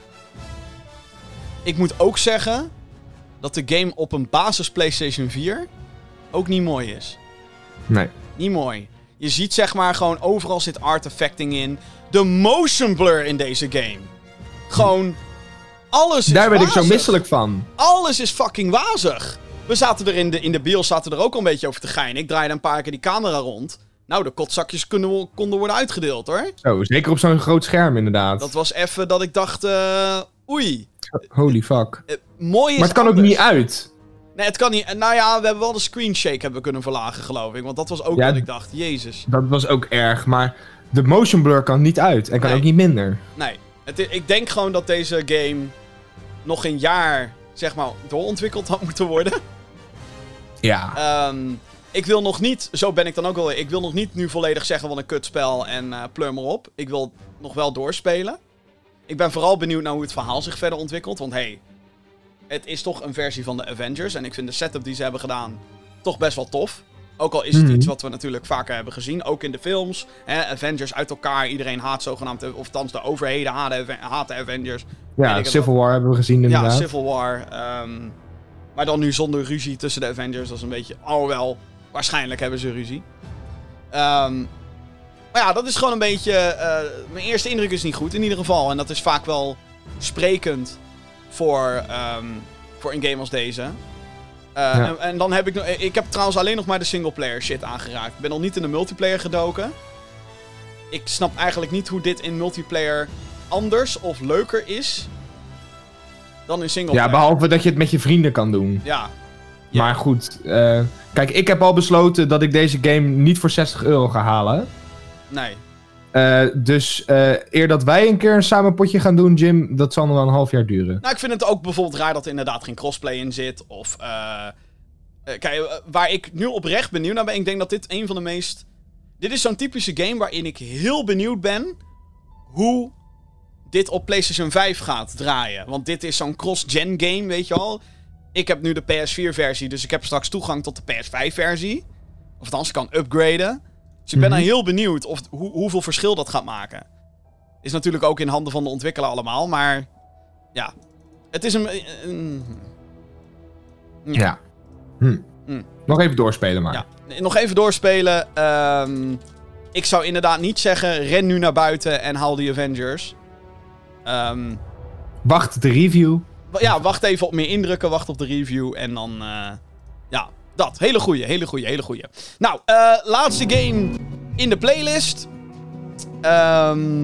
S2: ik moet ook zeggen dat de game op een basis PlayStation 4 ook niet mooi is.
S3: Nee.
S2: Niet mooi. Je ziet zeg maar gewoon overal zit artifacting in. De motion blur in deze game. Gewoon alles is
S3: Daar ben ik zo misselijk van.
S2: Alles is fucking wazig. We zaten er in de, in de bios zaten er ook al een beetje over te geinen. Ik draaide een paar keer die camera rond. Nou, de kotzakjes kunnen, konden worden uitgedeeld hoor.
S3: Zo, zeker op zo'n groot scherm, inderdaad.
S2: Dat was even dat ik dacht, eh, oei.
S3: Holy fuck.
S2: Mooi is
S3: Maar het kan ook niet uit.
S2: Nee, het kan niet. Nou ja, we hebben wel de screen shake hebben kunnen verlagen, geloof ik. Want dat was ook
S3: Ja,
S2: wat ik dacht. Jezus.
S3: Dat was ook erg, maar de motion blur kan niet uit. En kan
S2: Nee.
S3: ook niet minder.
S2: Nee. Het, ik denk gewoon dat deze game nog een jaar, zeg maar, doorontwikkeld had moeten worden.
S3: Ja.
S2: Ehm, ik wil nog niet, zo ben ik dan ook wel, ik wil nog niet nu volledig zeggen wat een kutspel en eh pleur maar op. Ik wil nog wel doorspelen. Ik ben vooral benieuwd naar hoe het verhaal zich verder ontwikkelt. Want hey, het is toch een versie van de Avengers. En ik vind de setup die ze hebben gedaan toch best wel tof. Ook al is het
S3: Mhm.
S2: iets wat we natuurlijk vaker hebben gezien. Ook in de films. Hè, Avengers uit elkaar. Iedereen haat zogenaamd. Of althans de overheden haten, Ave- haten Avengers.
S3: ja, Civil War hebben we gezien,
S2: Ja,
S3: inderdaad.
S2: Civil War. ehm, maar dan nu zonder ruzie tussen de Avengers. Dat is een beetje. Oh wel, waarschijnlijk hebben ze ruzie. Ehm, maar ja, dat is gewoon een beetje. eh, mijn eerste indruk is niet goed in ieder geval. En dat is vaak wel sprekend voor, ehm, voor een game als deze. Eh,
S3: Ja.
S2: en, en dan heb ik nog. Ik heb trouwens alleen nog maar de singleplayer shit aangeraakt. Ik ben nog niet in de multiplayer gedoken. Ik snap eigenlijk niet hoe dit in multiplayer anders of leuker is dan in singleplayer.
S3: Ja, behalve dat je het met je vrienden kan doen.
S2: Ja. Ja.
S3: Maar goed, eh, kijk, ik heb al besloten dat ik deze game niet voor 60 euro ga halen.
S2: Nee.
S3: Eh, dus eh, eer dat wij een keer een samen potje gaan doen, Jim, dat zal nog wel een half jaar duren.
S2: Nou, ik vind het ook bijvoorbeeld raar dat er inderdaad geen crossplay in zit. Of, eh kijk, waar ik nu oprecht benieuwd naar ben, ik denk dat dit een van de meest... Dit is zo'n typische game waarin ik heel benieuwd ben hoe dit op PlayStation 5 gaat draaien. Want dit is zo'n cross-gen game, weet je al. Ik heb nu de PS4-versie, dus ik heb straks toegang tot de PS5-versie. Of althans, ik kan upgraden. Dus ik ben dan heel benieuwd of, hoe, hoeveel verschil dat gaat maken. Is natuurlijk ook in handen van de ontwikkelaar allemaal, maar... Ja, het is een... een- ja.
S3: Ja. Hm.
S2: Hm.
S3: Nog even doorspelen maar.
S2: Ja. Nog even doorspelen. Ehm, ik zou inderdaad niet zeggen, ren nu naar buiten en haal die Avengers. Ehm,
S3: Wacht de review.
S2: ja, wacht even op meer indrukken, wacht op de review en dan... eh, ja, dat. Hele goeie, hele goeie, hele goeie. Nou, eh, laatste game in de playlist. Ehm,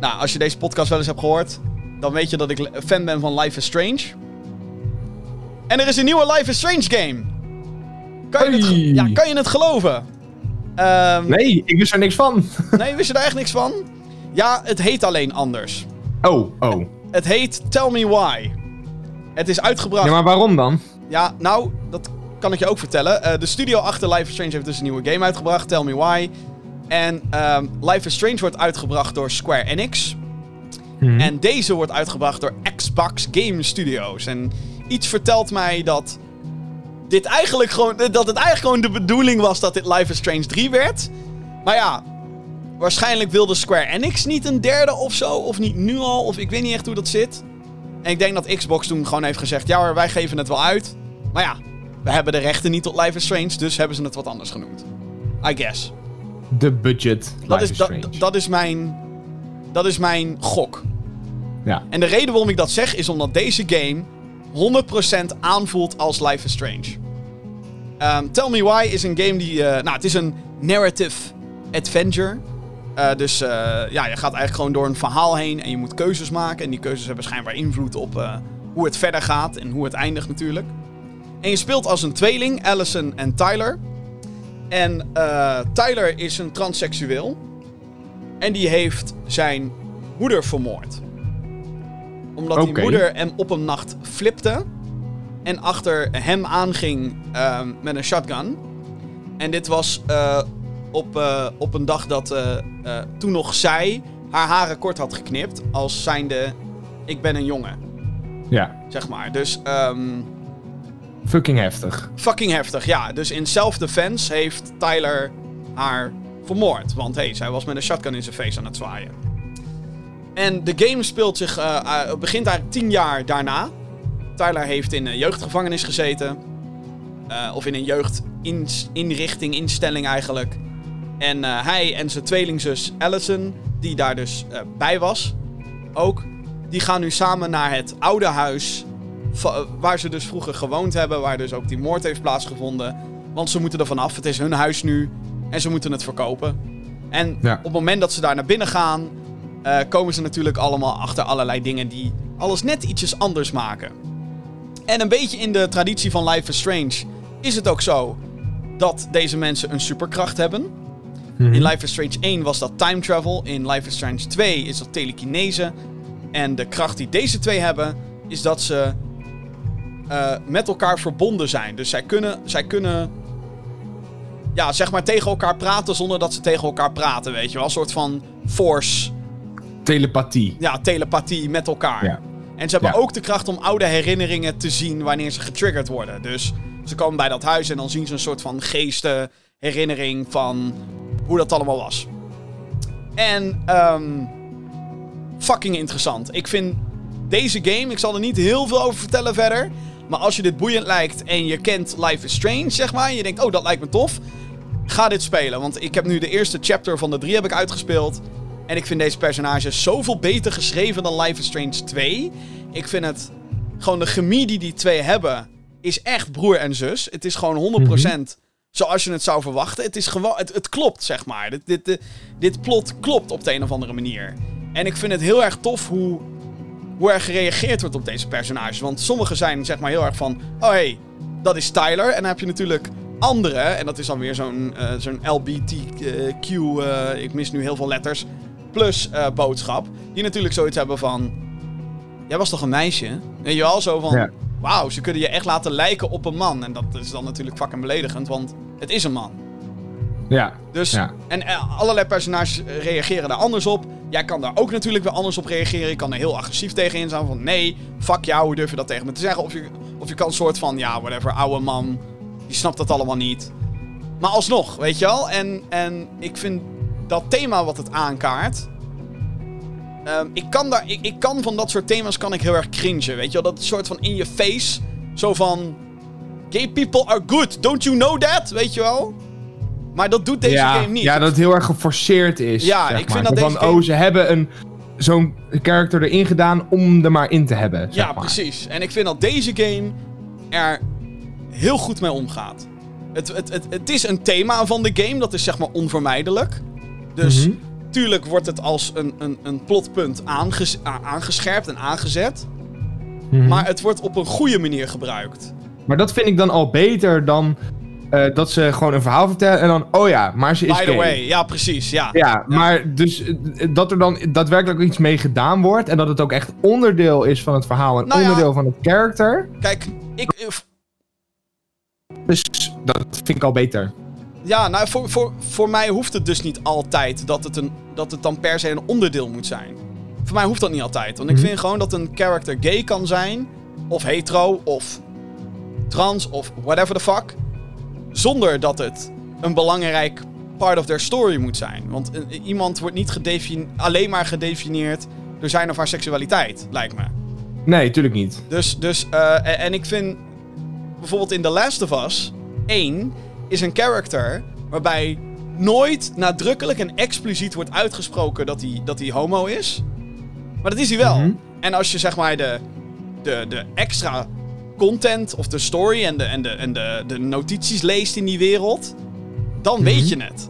S2: nou, als je deze podcast wel eens hebt gehoord, dan weet je dat ik fan ben van Life is Strange. En er is een nieuwe Life is Strange game. Kan je, het, ja, kan je het geloven? Ehm,
S3: Nee, ik wist er niks van.
S2: nee, wist je daar echt niks van? Ja, het heet alleen anders.
S3: Oh, oh.
S2: Het heet Tell Me Why. Het is uitgebracht...
S3: Ja, maar waarom dan?
S2: Ja, nou, dat kan ik je ook vertellen. Eh, de studio achter Life is Strange heeft dus een nieuwe game uitgebracht, Tell Me Why. En ehm, Life is Strange wordt uitgebracht door Square Enix.
S3: Hm.
S2: En deze wordt uitgebracht door Xbox Game Studios. En iets vertelt mij dat dit eigenlijk gewoon, dat het eigenlijk gewoon de bedoeling was dat dit Life is Strange 3 werd. Maar ja, waarschijnlijk wilde Square Enix niet een derde of zo. Of niet nu al, of ik weet niet echt hoe dat zit. En ik denk dat Xbox toen gewoon heeft gezegd: ja hoor, wij geven het wel uit. Maar ja, we hebben de rechten niet tot Life is Strange, dus hebben ze het wat anders genoemd. I guess.
S3: De budget.
S2: Dat is,
S3: is
S2: dat,
S3: Strange.
S2: dat is mijn. Dat is mijn gok.
S3: Ja.
S2: En de reden waarom ik dat zeg is omdat deze game 100% aanvoelt als Life is Strange. Ehm, Tell Me Why is een game die. eh, nou, het is een narrative adventure. Eh, dus eh, ja, je gaat eigenlijk gewoon door een verhaal heen en je moet keuzes maken. En die keuzes hebben schijnbaar invloed op hoe het verder gaat en hoe het eindigt natuurlijk. En je speelt als een tweeling, Allison en Tyler. En eh, Tyler is een transseksueel. En die heeft zijn moeder vermoord. Omdat die moeder hem op een nacht flipte. En achter hem aanging ehm, met een shotgun. En dit was eh, op, eh, op een dag dat toen nog zij haar haren kort had geknipt. Als zijnde, ik ben een jongen,
S3: Ja.
S2: zeg maar. Dus ehm,
S3: Fucking heftig.
S2: fucking heftig, ja. Dus in self-defense heeft Tyler haar vermoord. Want hey, zij was met een shotgun in zijn face aan het zwaaien. En de game speelt zich, eh, eh, begint eigenlijk tien jaar daarna. Tyler heeft in een jeugdgevangenis gezeten. Eh, of in een jeugdinrichting, instelling eigenlijk. En hij en zijn tweelingzus Allison, die daar dus bij was, ook, die gaan nu samen naar het oude huis waar ze dus vroeger gewoond hebben, waar dus ook die moord heeft plaatsgevonden. Want ze moeten er vanaf, het is hun huis nu en ze moeten het verkopen. En
S3: Ja.
S2: op het moment dat ze daar naar binnen gaan, eh, komen ze natuurlijk allemaal achter allerlei dingen die alles net ietsjes anders maken. En een beetje in de traditie van Life is Strange is het ook zo dat deze mensen een superkracht hebben.
S3: Mhm.
S2: In Life is Strange 1 was dat time travel. In Life is Strange 2 is dat telekinese. En de kracht die deze twee hebben, is dat ze eh, met elkaar verbonden zijn. Dus zij kunnen, zij kunnen, ja, zeg maar tegen elkaar praten zonder dat ze tegen elkaar praten, weet je wel. Een soort van force,
S3: Telepathie.
S2: ja, telepathie met elkaar.
S3: Ja.
S2: En ze hebben
S3: Ja.
S2: ook de kracht om oude herinneringen te zien wanneer ze getriggerd worden. Dus ze komen bij dat huis en dan zien ze een soort van geesten, herinnering van hoe dat allemaal was. En ehm fucking interessant. Ik vind deze game, ik zal er niet heel veel over vertellen verder. Maar als je dit boeiend lijkt en je kent Life is Strange, zeg maar. En je denkt, oh, dat lijkt me tof. Ga dit spelen. Want ik heb nu de eerste chapter van de drie heb ik uitgespeeld. En ik vind deze personages zoveel beter geschreven dan Life is Strange 2. Ik vind het... Gewoon de chemie die die twee hebben... is echt broer en zus. Het is gewoon 100% zoals je het zou verwachten. Het is gewoon... Het, het klopt, zeg maar. Dit, dit, dit, dit plot klopt op de een of andere manier. En ik vind het heel erg tof hoe... Hoe er gereageerd wordt op deze personages. Want sommige zijn zeg maar heel erg van... Oh hey, dat is Tyler. En dan heb je natuurlijk andere. En dat is dan weer zo'n eh, zo'n LBTQ... eh, ik mis nu heel veel letters plus eh, boodschap. Die natuurlijk zoiets hebben van... Jij was toch een meisje? Weet je wel, zo van...
S3: Ja.
S2: Wauw, ze kunnen je echt laten lijken op een man. En dat is dan natuurlijk fucking beledigend, want het is een man.
S3: Ja.
S2: Dus,
S3: Ja.
S2: en eh, allerlei personages eh, reageren daar anders op. Jij kan daar ook natuurlijk weer anders op reageren. Je kan er heel agressief tegenin zijn van... Nee, fuck jou, hoe durf je dat tegen me te zeggen? Of je, of je kan een soort van... Ja, whatever, oude man. Die snapt dat allemaal niet. Maar alsnog, weet je wel? En, en ik vind dat thema wat het aankaart... ehm, ik, kan daar, ik, ik kan van dat soort thema's kan ik heel erg cringen, weet je wel? Dat soort van in je face. Zo van... Gay people are good, don't you know that? Weet je wel? Maar dat doet deze
S3: ja,
S2: game niet.
S3: Ja, dat het heel erg geforceerd is.
S2: Ja,
S3: zeg
S2: ik vind
S3: maar.
S2: dat
S3: Van,
S2: deze game-
S3: oh, ze hebben een, zo'n character erin gedaan om er maar in te hebben. Zeg
S2: Ja,
S3: maar.
S2: precies. En ik vind dat deze game er heel goed mee omgaat. Het, het, het, het is een thema van de game, dat is zeg maar onvermijdelijk. Dus
S3: Mhm.
S2: tuurlijk wordt het als een, een, een plotpunt aanges, aangescherpt en aangezet.
S3: Mhm.
S2: Maar het wordt op een goede manier gebruikt.
S3: Maar dat vind ik dan al beter dan eh, dat ze gewoon een verhaal vertellen en dan, oh ja, maar ze is
S2: By the
S3: gay.
S2: way, ja, precies. Ja.
S3: Ja, maar dus eh, dat er dan daadwerkelijk iets mee gedaan wordt en dat het ook echt onderdeel is van het verhaal en
S2: Nou ja.
S3: onderdeel van het character.
S2: Kijk, ik,
S3: Dus dat vind ik al beter.
S2: Ja, nou, voor, voor, voor mij hoeft het dus niet altijd dat het, een, dat het dan per se een onderdeel moet zijn. Voor mij hoeft dat niet altijd. Want ik
S3: Mhm.
S2: vind gewoon dat een character gay kan zijn, of hetero, of trans, of whatever the fuck. Zonder dat het een belangrijk part of their story moet zijn. Want iemand wordt niet alleen maar gedefinieerd door zijn of haar seksualiteit, lijkt me.
S3: Nee, tuurlijk niet.
S2: Dus, dus eh, en, en ik vind bijvoorbeeld in The Last of Us 1 is een character waarbij nooit nadrukkelijk en expliciet wordt uitgesproken dat hij, dat hij homo is. Maar dat is hij wel.
S3: Mhm.
S2: En als je zeg maar de, de, de extra content of de story en de, en de, en de, de notities leest in die wereld, dan weet je het.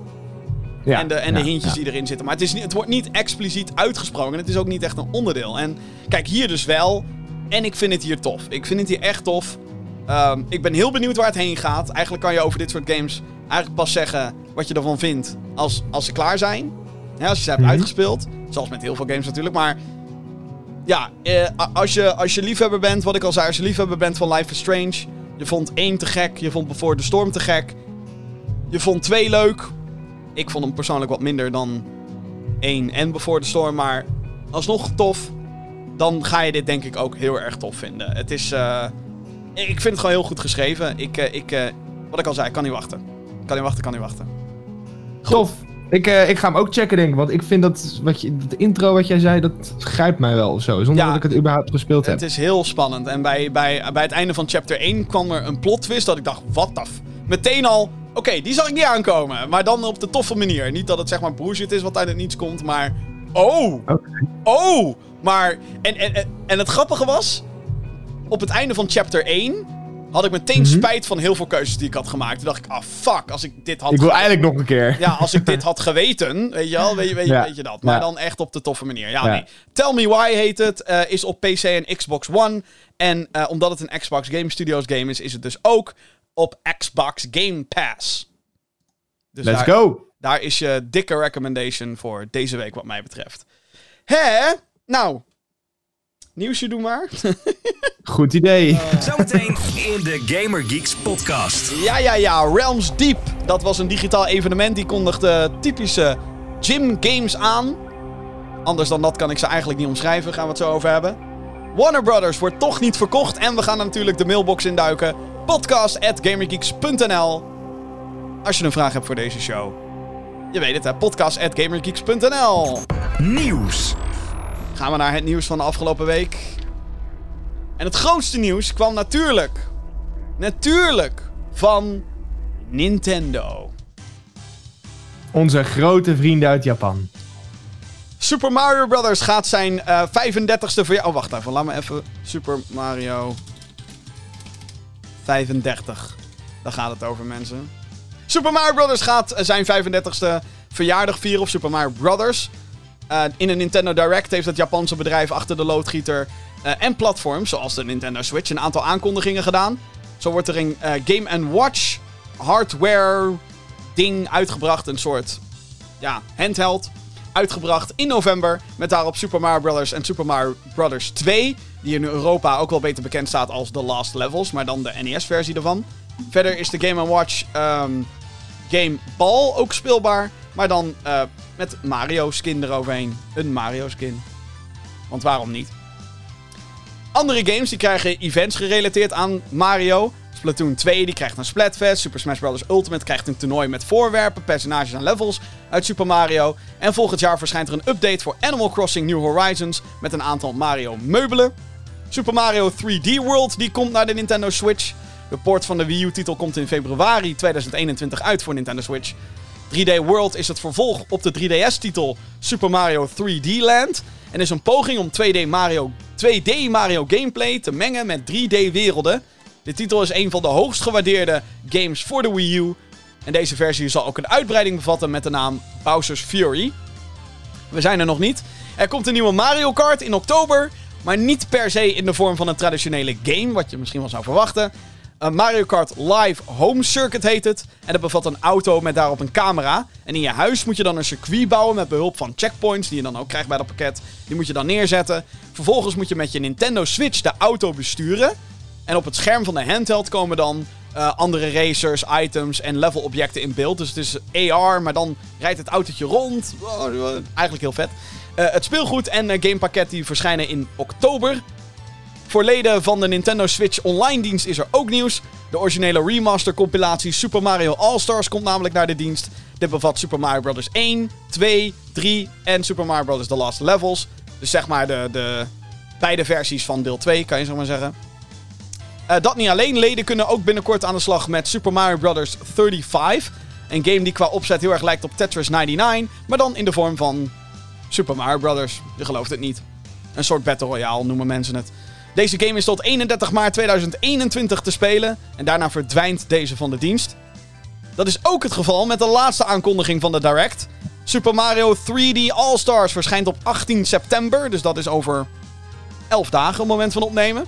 S3: Ja,
S2: en de, en de hintjes
S3: ja.
S2: die erin zitten. Maar het, is niet, het wordt niet expliciet uitgesproken. Het is ook niet echt een onderdeel. En kijk, hier dus wel. En ik vind het hier tof. Ik vind het hier echt tof. Ehm, ik ben heel benieuwd waar het heen gaat. Eigenlijk kan je over dit soort games eigenlijk pas zeggen wat je ervan vindt als, als ze klaar zijn. Als je ze hebt
S3: Mhm.
S2: uitgespeeld. Zoals met heel veel games natuurlijk. Maar ja, eh, als, je, als je liefhebber bent, wat ik al zei, als je liefhebber bent van Life is Strange. Je vond 1 te gek, je vond Before the Storm te gek. Je vond 2 leuk. Ik vond hem persoonlijk wat minder dan 1 en Before the Storm, maar alsnog tof. Dan ga je dit denk ik ook heel erg tof vinden. Het is, eh, ik vind het gewoon heel goed geschreven. Ik, eh, ik, wat ik al zei, kan niet wachten. Kan niet wachten, kan niet wachten.
S3: Tof. Ik, eh, ik ga hem ook checken, denk ik. Want ik vind dat, wat je, dat intro wat jij zei, dat grijpt mij wel of zo. Zonder
S2: Ja.
S3: dat ik het überhaupt gespeeld heb.
S2: Het is heel spannend. En bij, bij, bij het einde van chapter 1 kwam er een plot twist dat ik dacht, wat the f... Meteen al, oké, die zag ik niet aankomen. Maar dan op de toffe manier. Niet dat het zeg maar bullshit is wat uit het niets komt, maar... Oh! Oh! Maar... En, en, en het grappige was... Op het einde van chapter 1 had ik meteen
S3: Mhm.
S2: spijt van heel veel keuzes die ik had gemaakt. Toen dacht ik, ah fuck, als ik dit had...
S3: Ik wil
S2: ge-
S3: eigenlijk nog een keer.
S2: Ja, als ik dit had geweten, weet je wel, weet je, weet
S3: Ja.
S2: weet je dat. Maar
S3: Ja.
S2: dan echt op de toffe manier. Ja,
S3: Ja.
S2: nee. Tell Me Why heet het, eh, is op PC en Xbox One. En eh, omdat het een Xbox Game Studios game is, is het dus ook op Xbox Game Pass. Dus
S3: Let's
S2: daar,
S3: go.
S2: daar is je dikke recommendation voor deze week wat mij betreft. Hè? Nou, nieuwsje doe maar.
S3: Goed idee.
S1: Zometeen in de Gamer Geeks podcast.
S2: Ja, ja, ja. Realms Deep. Dat was een digitaal evenement. Die kondigde typische gym games aan. Anders dan dat kan ik ze eigenlijk niet omschrijven. Gaan we het zo over hebben. Warner Brothers wordt toch niet verkocht. En we gaan natuurlijk de mailbox induiken. Podcast.gamergeeks.nl Als je een vraag hebt voor deze show. Je weet het hè. Podcast.gamergeeks.nl
S1: Nieuws.
S2: Gaan we naar het nieuws van de afgelopen week. En het grootste nieuws kwam natuurlijk. Natuurlijk van Nintendo.
S3: Onze grote vrienden uit Japan.
S2: Super Mario Brothers gaat zijn eh 35ste verjaardag. Oh, wacht even. Laat me even. Super Mario 35. Daar gaat het over, mensen. Super Mario Brothers gaat eh, zijn 35ste verjaardag vieren op Super Mario Brothers. Eh, in een Nintendo Direct heeft het Japanse bedrijf achter de loodgieter eh, en platforms, zoals de Nintendo Switch, een aantal aankondigingen gedaan. Zo wordt er een eh, Game Watch hardware ding uitgebracht, een soort ja, handheld uitgebracht in november. Met daarop Super Mario Bros. en Super Mario Bros. 2. Die in Europa ook wel beter bekend staat als The Last Levels. Maar dan de NES-versie ervan. Verder is de Game Watch ehm, Game Ball ook speelbaar. Maar dan eh, met Mario skin eroverheen. Een Mario skin. Want waarom niet? Andere games die krijgen events gerelateerd aan Mario. Splatoon 2 die krijgt een Splatfest. Super Smash Bros. Ultimate krijgt een toernooi met voorwerpen, personages en levels uit Super Mario. En volgend jaar verschijnt er een update voor Animal Crossing New Horizons met een aantal Mario meubelen. Super Mario 3D World die komt naar de Nintendo Switch. De port van de Wii U-titel komt in februari 2021 uit voor Nintendo Switch. 3D World is het vervolg op de 3DS-titel Super Mario 3D Land. En is een poging om 2D Mario, 2D Mario gameplay te mengen met 3D-werelden. De titel is een van de hoogst gewaardeerde games voor de Wii U. En deze versie zal ook een uitbreiding bevatten met de naam Bowser's Fury. We zijn er nog niet. Er komt een nieuwe Mario Kart in oktober. Maar niet per se in de vorm van een traditionele game, wat je misschien wel zou verwachten. Een Mario Kart Live Home Circuit heet het. En dat bevat een auto met daarop een camera. En in je huis moet je dan een circuit bouwen met behulp van checkpoints, die je dan ook krijgt bij dat pakket. Die moet je dan neerzetten. Vervolgens moet je met je Nintendo Switch de auto besturen. En op het scherm van de handheld komen dan eh, andere racers, items en levelobjecten in beeld. Dus het is AR, maar dan rijdt het autootje rond. Eigenlijk heel vet. Eh, het speelgoed en eh, gamepakket die verschijnen in oktober. Voor leden van de Nintendo Switch Online dienst is er ook nieuws. De originele remaster compilatie Super Mario All-Stars komt namelijk naar de dienst. Dit bevat Super Mario Bros. 1, 2, 3 en Super Mario Bros. The Last Levels. Dus zeg maar de, de beide versies van deel 2, kan je zo maar zeggen. Eh, dat niet alleen, leden kunnen ook binnenkort aan de slag met Super Mario Bros. 35. Een game die qua opzet heel erg lijkt op Tetris 99, maar dan in de vorm van Super Mario Brothers. Je gelooft het niet. Een soort Battle Royale noemen mensen het. Deze game is tot 31 maart 2021 te spelen en daarna verdwijnt deze van de dienst. Dat is ook het geval met de laatste aankondiging van de Direct. Super Mario 3D All-Stars verschijnt op 18 september, dus dat is over 11 dagen op het moment van opnemen.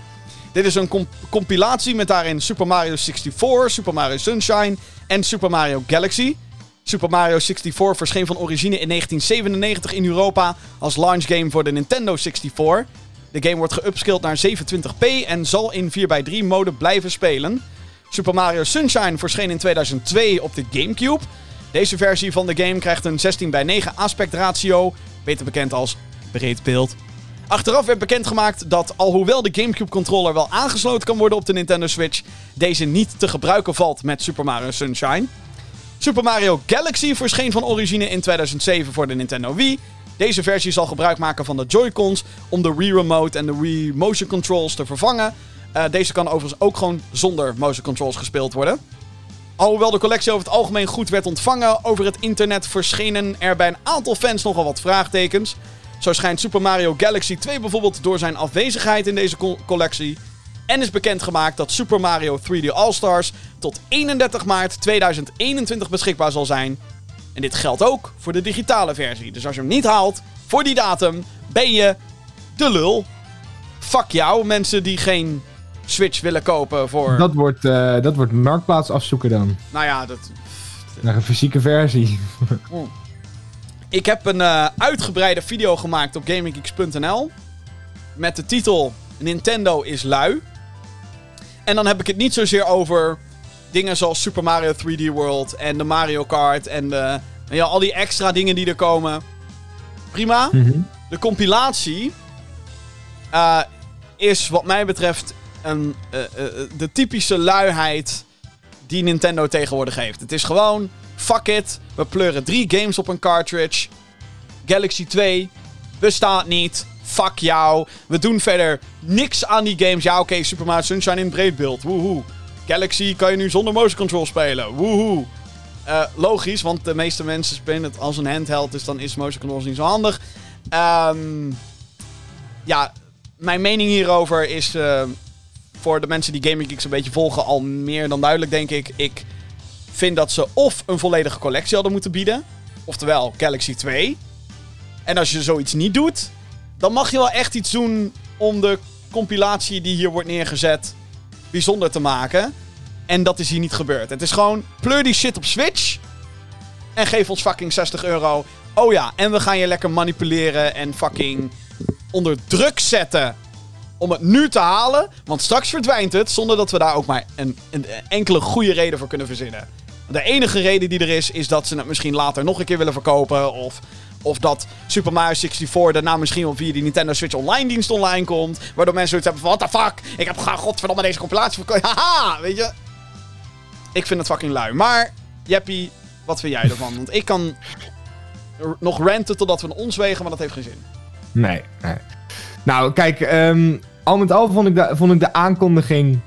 S2: Dit is een comp- compilatie met daarin Super Mario 64, Super Mario Sunshine en Super Mario Galaxy. Super Mario 64 verscheen van origine in 1997 in Europa als launch game voor de Nintendo 64. De game wordt geupscaled naar 27p en zal in 4x3 mode blijven spelen. Super Mario Sunshine verscheen in 2002 op de GameCube. Deze versie van de game krijgt een 16 bij 9 aspect ratio, beter bekend als breed beeld. Achteraf werd bekendgemaakt dat, alhoewel de GameCube controller wel aangesloten kan worden op de Nintendo Switch, deze niet te gebruiken valt met Super Mario Sunshine. Super Mario Galaxy verscheen van origine in 2007 voor de Nintendo Wii. Deze versie zal gebruik maken van de Joy-Cons om de Wii Remote en de Wii Motion Controls te vervangen. Uh, deze kan overigens ook gewoon zonder motion controls gespeeld worden. Alhoewel de collectie over het algemeen goed werd ontvangen, over het internet verschenen er bij een aantal fans nogal wat vraagtekens. Zo schijnt Super Mario Galaxy 2 bijvoorbeeld door zijn afwezigheid in deze co collectie. En is bekendgemaakt dat Super Mario 3D All-Stars tot 31 maart 2021 beschikbaar zal zijn. En dit geldt ook voor de digitale versie. Dus als je hem niet haalt voor die datum, ben je de lul. Fuck jou, mensen die geen Switch willen kopen voor...
S3: Dat wordt, uh, dat wordt marktplaats afzoeken dan.
S2: Nou ja, dat...
S3: Naar een fysieke versie.
S2: Ik heb een uh, uitgebreide video gemaakt op GamingGeeks.nl. Met de titel Nintendo is lui. En dan heb ik het niet zozeer over dingen zoals Super Mario 3D World en de Mario Kart en de, ja, al die extra dingen die er komen. Prima.
S3: Mm -hmm.
S2: De compilatie uh, is wat mij betreft een, uh, de typische luiheid die Nintendo tegenwoordig heeft. Het is gewoon, fuck it, we pleuren drie games op een cartridge. Galaxy 2 bestaat niet. Fuck jou. We doen verder niks aan die games. Ja, oké, okay, Super Mario Sunshine in breedbeeld. Woehoe. Galaxy kan je nu zonder motion control spelen. Woehoe. Uh, logisch, want de meeste mensen spelen het als een handheld, dus dan is motion controls niet zo handig. Um, ja, mijn mening hierover is uh, voor de mensen die Gaming Geeks een beetje volgen al meer dan duidelijk, denk ik. Ik vind dat ze of een volledige collectie hadden moeten bieden, oftewel Galaxy 2. En als je zoiets niet doet, dan mag je wel echt iets doen om de compilatie die hier wordt neergezet bijzonder te maken. En dat is hier niet gebeurd. Het is gewoon, pleur die shit op Switch. En geef ons fucking 60 euro. Oh ja, en we gaan je lekker manipuleren en fucking onder druk zetten. Om het nu te halen. Want straks verdwijnt het zonder dat we daar ook maar een, een enkele goede reden voor kunnen verzinnen. De enige reden die er is, is dat ze het misschien later nog een keer willen verkopen. Of of dat Super Mario 64 daarna misschien wel via die Nintendo Switch Online dienst online komt. Waardoor mensen zoiets hebben van, what the fuck? Ik heb gewoon godverdomme deze compilatie verkocht. Haha, weet je. Ik vind het fucking lui. Maar, Jeppie, wat vind jij ervan? Want ik kan nog ranten totdat we ons wegen, maar dat heeft geen zin.
S3: Nee, nee. Nou, kijk, um, al met al vond ik, de, vond ik de aankondiging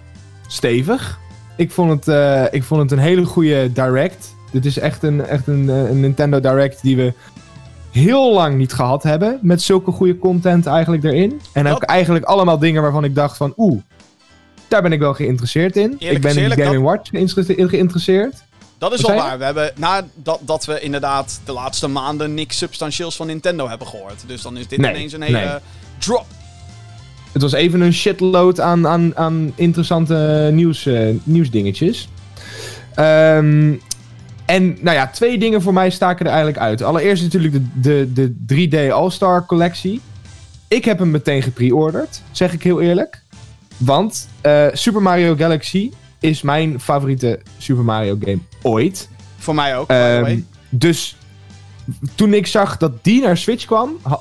S3: stevig. Ik vond het, uh, ik vond het een hele goede direct. Dit is echt een, echt een, een Nintendo Direct die we heel lang niet gehad hebben. Met zulke goede content eigenlijk erin. En ook eigenlijk allemaal dingen waarvan ik dacht van... Oeh, daar ben ik wel geïnteresseerd in.
S2: Eerlijk
S3: ik ben in Game
S2: dat...
S3: Watch geïnteresseerd.
S2: Dat is wel waar. We hebben, nadat dat we inderdaad de laatste maanden niks substantieels van Nintendo hebben gehoord. Dus dan is dit
S3: Nee,
S2: ineens een hele
S3: nee.
S2: drop.
S3: Het was even een shitload aan, aan, aan interessante nieuws, eh, nieuwsdingetjes. Ehm, en nou ja, twee dingen voor mij staken er eigenlijk uit. Allereerst natuurlijk de, de, de 3D All-Star collectie. Ik heb hem meteen gepreorderd, zeg ik heel eerlijk. Want eh, Super Mario Galaxy is mijn favoriete Super Mario game ooit.
S2: Voor mij ook, way.
S3: dus toen ik zag dat die naar Switch kwam, ha-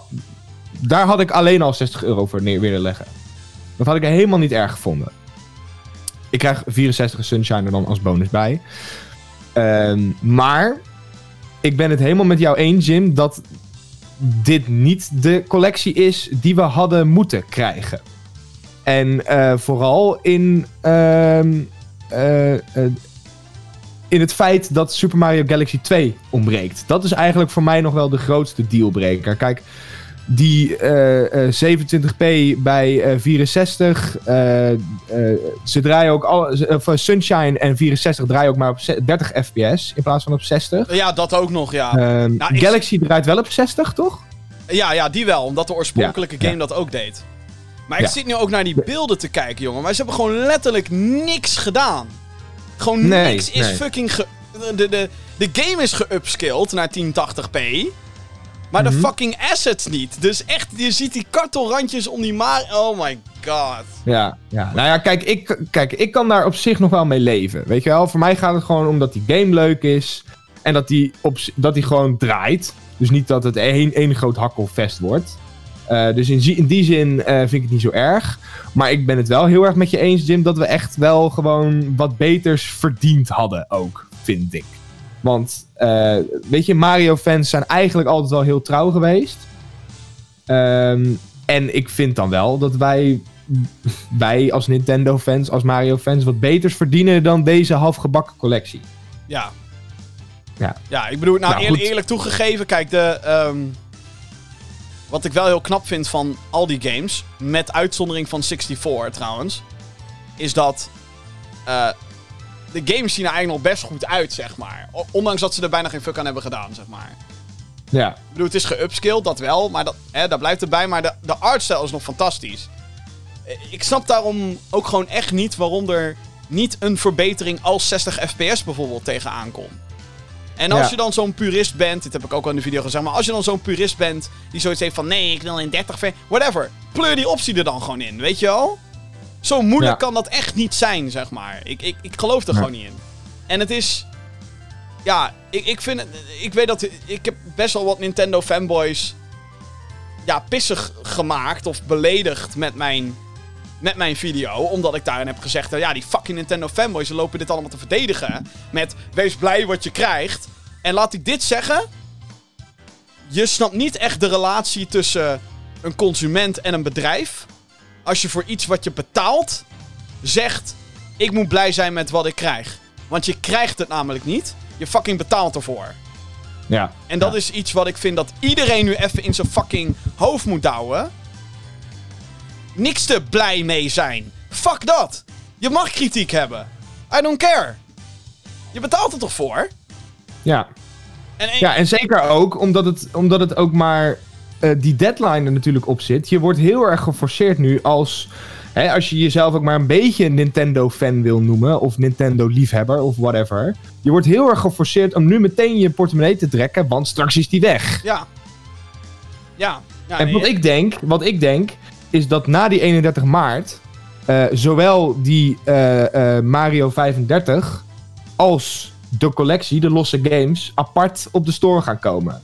S3: daar had ik alleen al 60 euro voor neer willen leggen. Dat had ik helemaal niet erg gevonden. Ik krijg 64 Sunshine er dan als bonus bij. Ehm, maar ik ben het helemaal met jou eens, Jim, dat dit niet de collectie is die we hadden moeten krijgen. En eh, vooral in. ehm, eh, eh, in het feit dat Super Mario Galaxy 2 ontbreekt. Dat is eigenlijk voor mij nog wel de grootste dealbreaker. Kijk, die eh, eh, 27p bij eh, 64. eh, eh, ze draaien ook al, eh, Sunshine en 64 draaien ook maar op ze- 30 fps in plaats van op 60.
S2: Ja, dat ook nog, ja.
S3: Ehm,
S2: Nou, ik-
S3: Galaxy draait wel op 60, toch?
S2: Ja, ja, die wel, omdat de oorspronkelijke
S3: Ja,
S2: game dat ook deed. Maar ik
S3: Ja.
S2: zit nu ook naar die beelden te kijken, jongen. Maar ze hebben gewoon letterlijk niks gedaan. Gewoon
S3: Nee,
S2: niks is
S3: nee.
S2: fucking ge... De, de, de game is geupscaled naar 1080p. Maar
S3: Mhm.
S2: de fucking assets niet. Dus echt, je ziet die kartelrandjes om die maar... Oh my god.
S3: Ja, ja. Nou ja, kijk ik, kijk, ik kan daar op zich nog wel mee leven. Weet je wel, voor mij gaat het gewoon om dat die game leuk is. En dat die, op, dat die gewoon draait. Dus niet dat het één, één groot hakkelvest wordt. Eh, dus in, in die zin eh, vind ik het niet zo erg. Maar ik ben het wel heel erg met je eens, Jim, dat we echt wel gewoon wat beters verdiend hadden ook, vind ik. Want, eh, weet je, Mario-fans zijn eigenlijk altijd wel heel trouw geweest. Ehm, en ik vind dan wel dat wij, wij als Nintendo-fans, als Mario-fans, wat beters verdienen dan deze halfgebakken collectie.
S2: Ja.
S3: Ja.
S2: Ja, ik bedoel, nou,
S3: Nou,
S2: eerlijk, toegegeven, kijk, de, ehm, wat ik wel heel knap vind van al die games, met uitzondering van 64 trouwens, is dat eh, de games zien er eigenlijk nog best goed uit, zeg maar. O- Ondanks dat ze er bijna geen fuck aan hebben gedaan, zeg maar.
S3: Ja,
S2: Ik bedoel, het is geupscaled, dat wel, maar dat, hè, daar blijft erbij. Maar de, de artstyle is nog fantastisch. Eh, Ik snap daarom ook gewoon echt niet waarom er niet een verbetering als 60 fps bijvoorbeeld tegenaan komt. En als
S3: Ja.
S2: je dan zo'n purist bent, dit heb ik ook al in de video gezegd, maar als je dan zo'n purist bent die zoiets heeft van nee, ik wil in 30 fps, whatever, pleur die optie er dan gewoon in, weet je wel? Zo moeilijk
S3: Ja.
S2: kan dat echt niet zijn, zeg maar. Ik, ik, ik geloof er gewoon niet in. En het is, ja, ik, ik vind het, ik weet dat, ik heb best wel wat Nintendo fanboys, ja, pissig gemaakt of beledigd met mijn, met mijn video. Omdat ik daarin heb gezegd, ja, die fucking Nintendo fanboys, ze lopen dit allemaal te verdedigen. Met, wees blij wat je krijgt. En laat ik dit zeggen, je snapt niet echt de relatie tussen een consument en een bedrijf. Als je voor iets wat je betaalt, zegt, ik moet blij zijn met wat ik krijg. Want je krijgt het namelijk niet. Je fucking betaalt ervoor.
S3: ja.
S2: En dat
S3: Ja.
S2: is iets wat ik vind dat iedereen nu even in zijn fucking hoofd moet douwen. Niks te blij mee zijn. Fuck dat. Je mag kritiek hebben. I don't care. Je betaalt er toch voor?
S3: Ja.
S2: En, en-
S3: ja, en zeker ook omdat het, omdat het ook maar eh, die deadline er natuurlijk op zit. Je wordt heel erg geforceerd nu als... Hè, als je jezelf ook maar een beetje Nintendo-fan wil noemen, of Nintendo-liefhebber, of whatever. Je wordt heel erg geforceerd om nu meteen je portemonnee te trekken, want straks is die weg.
S2: Ja. Ja. ja
S3: En
S2: nee,
S3: wat ik denk, wat ik denk, is dat na die 31 maart, eh, zowel die eh, Mario 35 als de collectie, de losse games, apart op de store gaan komen.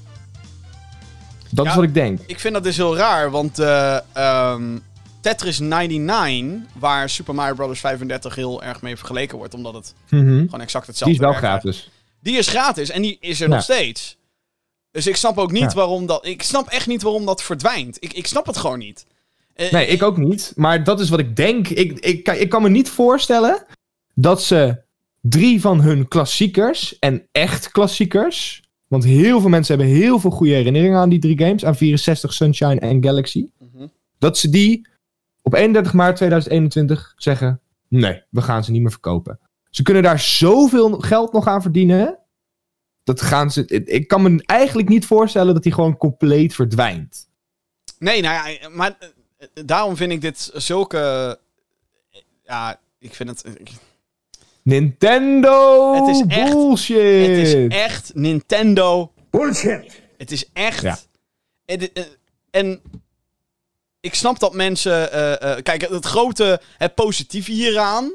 S3: Dat
S2: Ja.
S3: is wat ik denk.
S2: Ik vind dat dus heel raar, want eh, ehm, Tetris 99, waar Super Mario Bros. 35 heel erg mee vergeleken wordt, omdat het
S3: Mhm.
S2: gewoon exact hetzelfde
S3: Die is wel gratis.
S2: Die is gratis en die is er
S3: Ja.
S2: nog steeds. Dus ik snap ook niet
S3: Ja.
S2: waarom dat. Ik snap echt niet waarom dat verdwijnt. Ik, ik snap het gewoon niet. Eh,
S3: Nee, ik ook niet. Maar dat is wat ik denk. Ik, ik, ik kan me niet voorstellen dat ze drie van hun klassiekers, en echt klassiekers, want heel veel mensen hebben heel veel goede herinneringen aan die drie games, aan 64, Sunshine en Galaxy,
S2: Mhm.
S3: dat ze die op 31 maart 2021 zeggen, nee, we gaan ze niet meer verkopen. Ze kunnen daar zoveel geld nog aan verdienen. Dat gaan ze. Ik kan me eigenlijk niet voorstellen dat die gewoon compleet verdwijnt.
S2: Nee, nou ja, maar eh, eh, daarom vind ik dit zulke. Ja, ik vind het.
S3: Nintendo
S2: Het is echt-
S3: bullshit.
S2: Het is echt Nintendo.
S4: Bullshit.
S2: Het is echt.
S3: Ja.
S2: En, eh, en ik snap dat mensen. eh, eh, kijk, het grote, het positieve hieraan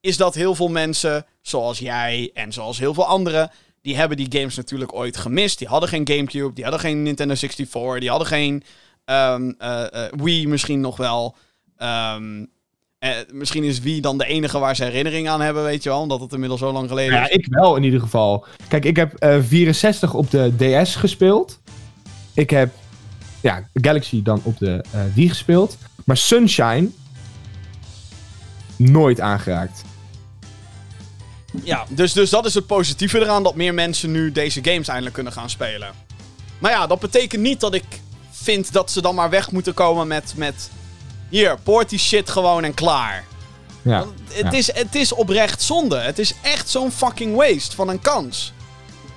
S2: is dat heel veel mensen, zoals jij en zoals heel veel anderen, die hebben die games natuurlijk ooit gemist. Die hadden geen GameCube, die hadden geen Nintendo 64, die hadden geen ehm, eh, eh, Wii misschien nog wel. Ehm, eh, misschien is Wii dan de enige waar ze herinnering aan hebben, weet je wel, omdat het inmiddels zo lang geleden
S3: Ja,
S2: is.
S3: ik wel in ieder geval. Kijk, ik heb eh 64 op de DS gespeeld. Ik heb ja, Galaxy dan op de eh Wii gespeeld. Maar Sunshine nooit aangeraakt.
S2: Ja, dus, dus dat is het positieve eraan, dat meer mensen nu deze games eindelijk kunnen gaan spelen. Maar ja, dat betekent niet dat ik vind dat ze dan maar weg moeten komen met... met hier, poort die shit gewoon en klaar.
S3: Ja.
S2: Want het,
S3: ja.
S2: is, het is oprecht zonde. Het is echt zo'n fucking waste van een kans.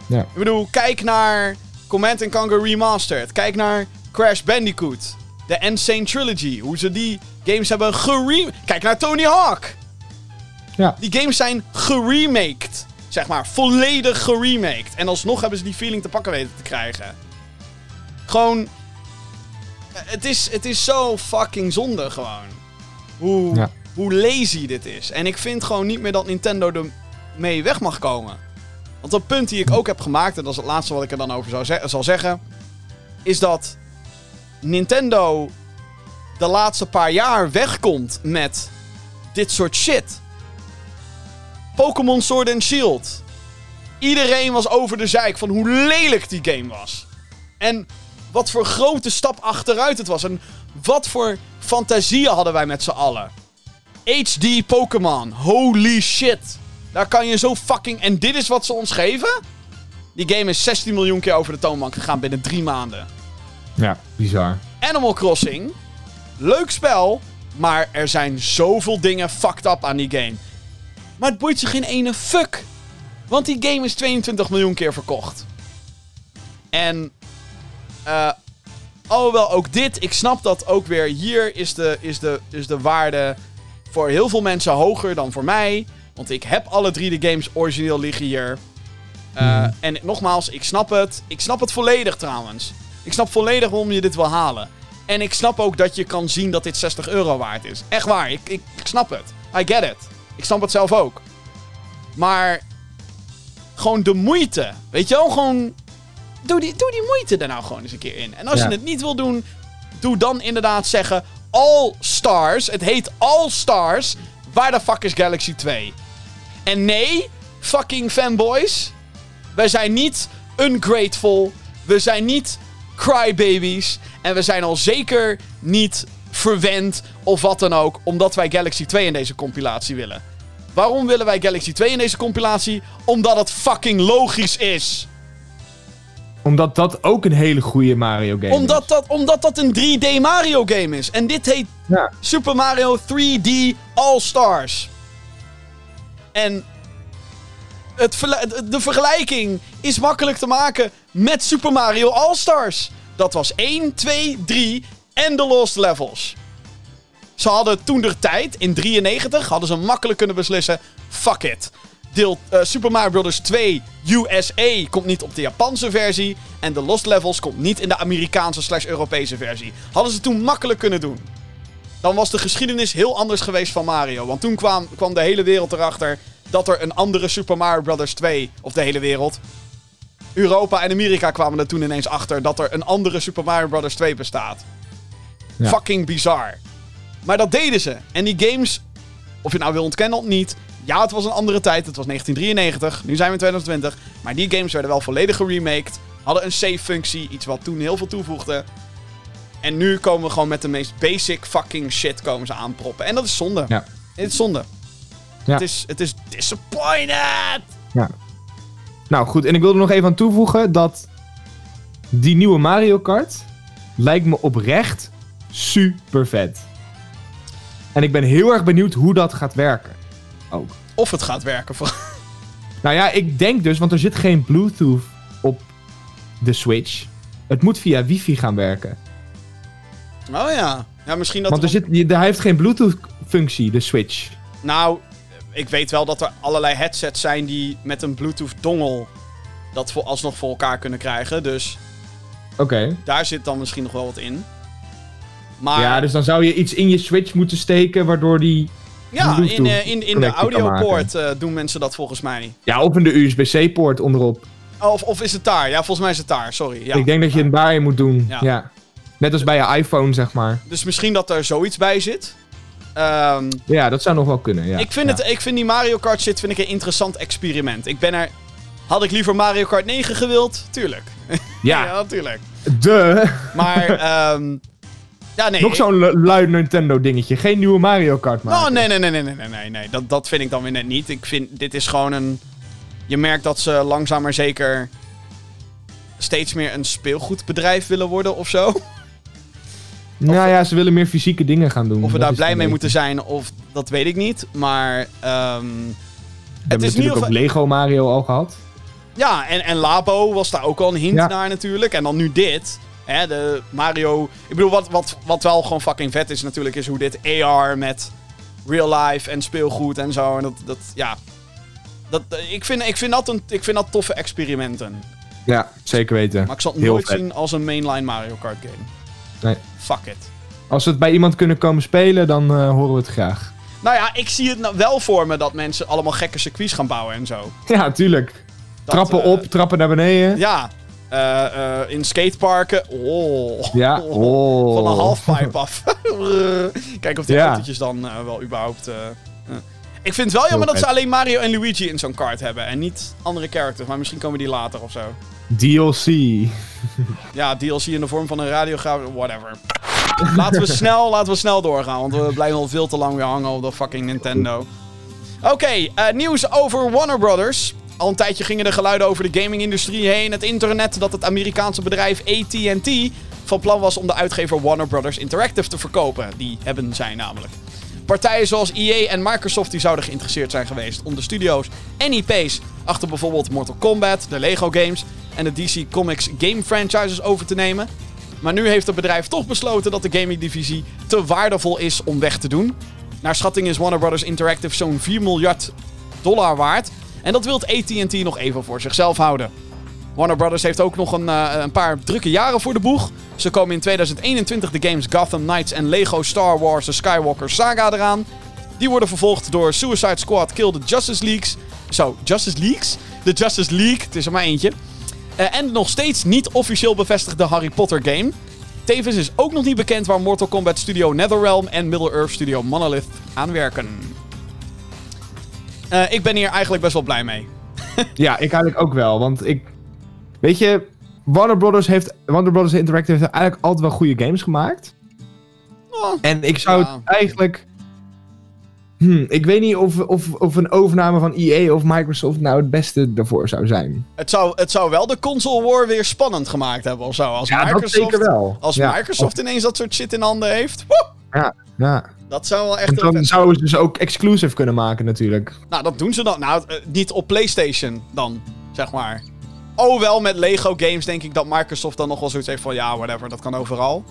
S3: Ja.
S2: Ik bedoel, kijk naar Command Conquer Remastered. Kijk naar Crash Bandicoot. De Insane Trilogy. Hoe ze die games hebben geremade. Kijk naar Tony Hawk.
S3: Ja.
S2: Die games zijn geremaked. Zeg maar, volledig geremaked. En alsnog hebben ze die feeling te pakken weten te krijgen. Gewoon... Het is, het is zo fucking zonde gewoon. Hoe,
S3: Ja.
S2: hoe lazy dit is. En ik vind gewoon niet meer dat Nintendo er mee weg mag komen. Want dat punt die ik ook heb gemaakt, en dat is het laatste wat ik er dan over zou ze- zal zeggen, is dat Nintendo de laatste paar jaar wegkomt met dit soort shit. Pokémon Sword and Shield. Iedereen was over de zeik van hoe lelijk die game was. En wat voor grote stap achteruit het was. En wat voor fantasieën hadden wij met z'n allen. HD Pokémon. Holy shit. Daar kan je zo fucking... En dit is wat ze ons geven? Die game is 16 miljoen keer over de toonbank gegaan binnen drie maanden.
S3: ja, bizar.
S2: Animal Crossing. Leuk spel. Maar er zijn zoveel dingen fucked up aan die game. Maar het boeit ze geen ene fuck. Want die game is 22 miljoen keer verkocht. En... eh alhoewel ook dit, ik snap dat ook weer. Hier is de, is, de, is de waarde voor heel veel mensen hoger dan voor mij. Want ik heb alle drie de games origineel liggen hier. Eh, En nogmaals, ik snap het. Ik snap het volledig trouwens. Ik snap volledig waarom je dit wil halen. En ik snap ook dat je kan zien dat dit 60 euro waard is. Echt waar, ik, ik, ik snap het. I get it. Ik snap het zelf ook. Maar gewoon de moeite. Weet je wel, gewoon... Doe die, doe die moeite er nou gewoon eens een keer in. En als
S3: Ja.
S2: je het niet wil doen, doe dan inderdaad zeggen... All Stars. Het heet All Stars. Waar de fuck is Galaxy 2? En nee, fucking fanboys. Wij zijn niet ungrateful. We zijn niet crybabies. En we zijn al zeker niet verwend of wat dan ook. Omdat wij Galaxy 2 in deze compilatie willen. Waarom willen wij Galaxy 2 in deze compilatie? Omdat het fucking logisch is.
S3: Omdat dat ook een hele goede Mario game
S2: Omdat
S3: is.
S2: dat, omdat dat een 3D Mario game is. En dit heet
S3: Ja.
S2: Super Mario 3D All Stars. En het de vergelijking is makkelijk te maken met Super Mario All Stars. Dat was 1, 2, 3 en de Lost Levels. Ze hadden toen de tijd, in 93, hadden ze makkelijk kunnen beslissen: fuck it. Deel eh, Super Mario Bros. 2 USA komt niet op de Japanse versie. En de Lost Levels komt niet in de Amerikaanse slash Europese versie. Hadden ze toen makkelijk kunnen doen. Dan was de geschiedenis heel anders geweest van Mario. Want toen kwam, kwam de hele wereld erachter dat er een andere Super Mario Bros. 2, of de hele wereld. Europa en Amerika kwamen er toen ineens achter dat er een andere Super Mario Bros. 2 bestaat.
S3: Ja.
S2: Fucking bizar. Maar dat deden ze. En die games, of je nou wil ontkennen of niet. Ja, het was een andere tijd. Het was 1993. Nu zijn we in 2020. Maar die games werden wel volledig geremaked. Hadden een save-functie. Iets wat toen heel veel toevoegde. En nu komen we gewoon met de meest basic fucking shit komen ze aanproppen. En dat is zonde.
S3: Ja.
S2: Het is zonde.
S3: Ja.
S2: Het, is, het is disappointed.
S3: Ja. Nou goed, en ik wil er nog even aan toevoegen dat die nieuwe Mario Kart lijkt me oprecht super vet. En ik ben heel erg benieuwd hoe dat gaat werken. Ook.
S2: Of het gaat werken. voor-
S3: Nou ja, ik denk dus, want er zit geen Bluetooth op de Switch. Het moet via wifi gaan werken.
S2: Oh ja. Ja, misschien dat...
S3: Want er zit, hij heeft geen Bluetooth functie, de Switch.
S2: Nou, ik weet wel dat er allerlei headsets zijn die met een Bluetooth dongle dat voor alsnog voor elkaar kunnen krijgen. Dus
S3: Oké.
S2: daar zit dan misschien nog wel wat in. Maar
S3: Ja, dus dan zou je iets in je Switch moeten steken, waardoor die...
S2: ja,
S3: Bluetooth
S2: in, eh, in, in de audiopoort eh, doen mensen dat volgens mij.
S3: Ja, of in de USB-C-poort onderop.
S2: Of, of is het daar? Ja, volgens mij is het daar. Sorry. Ja.
S3: ik denk dat je het daarin moet doen.
S2: Ja.
S3: Ja. Net als bij je iPhone, zeg maar.
S2: Dus misschien dat er zoiets bij zit. Ehm,
S3: Ja, dat zou nog wel kunnen. Ja.
S2: ik, vind het, ik vind die Mario Kart shit vind ik een interessant experiment. Ik ben er... Had ik liever Mario Kart 9 gewild? Tuurlijk.
S3: Ja,
S2: ja natuurlijk.
S3: de.
S2: Maar ehm, ja, nee.
S3: Nog zo'n lui Nintendo dingetje. Geen nieuwe Mario Kart nou, maken.
S2: Oh, nee, nee, nee, nee, nee, nee, nee. Dat, dat vind ik dan weer net niet. Ik vind, dit is gewoon een... Je merkt dat ze langzaam maar zeker steeds meer een speelgoedbedrijf willen worden of zo.
S3: Nou ja, ze willen meer fysieke dingen gaan doen.
S2: Of we daar blij mee moeten zijn, of dat weet ik niet. Maar. Um,
S3: we
S2: het is
S3: natuurlijk ook. Lego Mario al gehad.
S2: Ja, en, en Labo was daar ook al een hint naar natuurlijk. En dan nu dit. Hè, de Mario... Ik bedoel, wat, wat, wat wel gewoon fucking vet is natuurlijk... is hoe dit AR met real life en speelgoed en zo. En dat, dat ja... Dat, eh, ik, vind, ik, vind dat een, ik vind dat toffe experimenten.
S3: Ja, zeker weten.
S2: Maar ik zal het
S3: Heel
S2: nooit
S3: vet.
S2: zien als een mainline Mario Kart game.
S3: Nee.
S2: Fuck it.
S3: Als we het bij iemand kunnen komen spelen, dan eh, horen we het graag.
S2: Nou ja, ik zie het nou wel voor me dat mensen allemaal gekke circuits gaan bouwen en zo.
S3: Ja, tuurlijk.
S2: Dat,
S3: trappen
S2: eh,
S3: op, trappen naar beneden.
S2: Ja. Eh, eh, in skateparken. Oh.
S3: Ja, oh.
S2: Van een halfpipe af. Kijken of die
S3: Ja.
S2: autootjes dan eh, wel überhaupt... Ik vind het wel jammer dat ze alleen Mario en Luigi in zo'n kart hebben. En niet andere characters. Maar misschien komen die later of zo.
S3: DLC.
S2: Ja, DLC in de vorm van een radiograaf. Whatever. laten, we snel, laten we snel doorgaan. Want we blijven al veel te lang weer hangen op de fucking Nintendo. Oké, nieuws over Warner Brothers. Al een tijdje gingen de geluiden over de gaming-industrie heen. Het internet dat het Amerikaanse bedrijf AT&T van plan was om de uitgever Warner Brothers Interactive te verkopen. Die hebben zij namelijk. Partijen zoals EA en Microsoft die zouden geïnteresseerd zijn geweest om de studio's en IP's achter bijvoorbeeld Mortal Kombat, de Lego games en de DC Comics game franchises over te nemen. Maar nu heeft het bedrijf toch besloten dat de gaming-divisie te waardevol is om weg te doen. Naar schatting is Warner Brothers Interactive zo'n 4 miljard dollar waard. En dat wil AT&T nog even voor zichzelf houden. Warner Brothers heeft ook nog een, eh, een paar drukke jaren voor de boeg. Ze komen in 2021 de games Gotham Knights en Lego Star Wars The Skywalker Saga eraan. Die worden vervolgd door Suicide Squad Kill the Justice Leagues. Zo, Justice Leagues? De Justice League, het is er maar eentje. Eh, en nog steeds niet officieel bevestigde Harry Potter game. Tevens is ook nog niet bekend waar Mortal Kombat Studio NetherRealm en Middle-earth Studio Monolith aan werken. Eh, ik ben hier eigenlijk best wel blij mee.
S3: Ja, ik eigenlijk ook wel. Want ik... Weet je, Warner Brothers heeft... Warner Brothers Interactive heeft eigenlijk altijd wel goede games gemaakt.
S2: Oh,
S3: En ik zou
S2: Ja.
S3: het eigenlijk... Hm, ik weet niet of, of, of een overname van EA of Microsoft nou het beste daarvoor zou zijn.
S2: het, zou, het zou wel de console war weer spannend gemaakt hebben of zo. Als
S3: Ja, dat
S2: Microsoft,
S3: zeker wel.
S2: Als
S3: Ja.
S2: Microsoft ineens dat soort shit in handen heeft. woe,
S3: Ja, ja.
S2: dat zou wel echt
S3: En dan zouden ze dus ook exclusive kunnen maken natuurlijk.
S2: Nou, dat doen ze dan. Nou, eh, niet op PlayStation dan, zeg maar. Oh, wel met Lego games denk ik dat Microsoft dan nog wel zoiets heeft van... Ja, whatever, dat kan overal.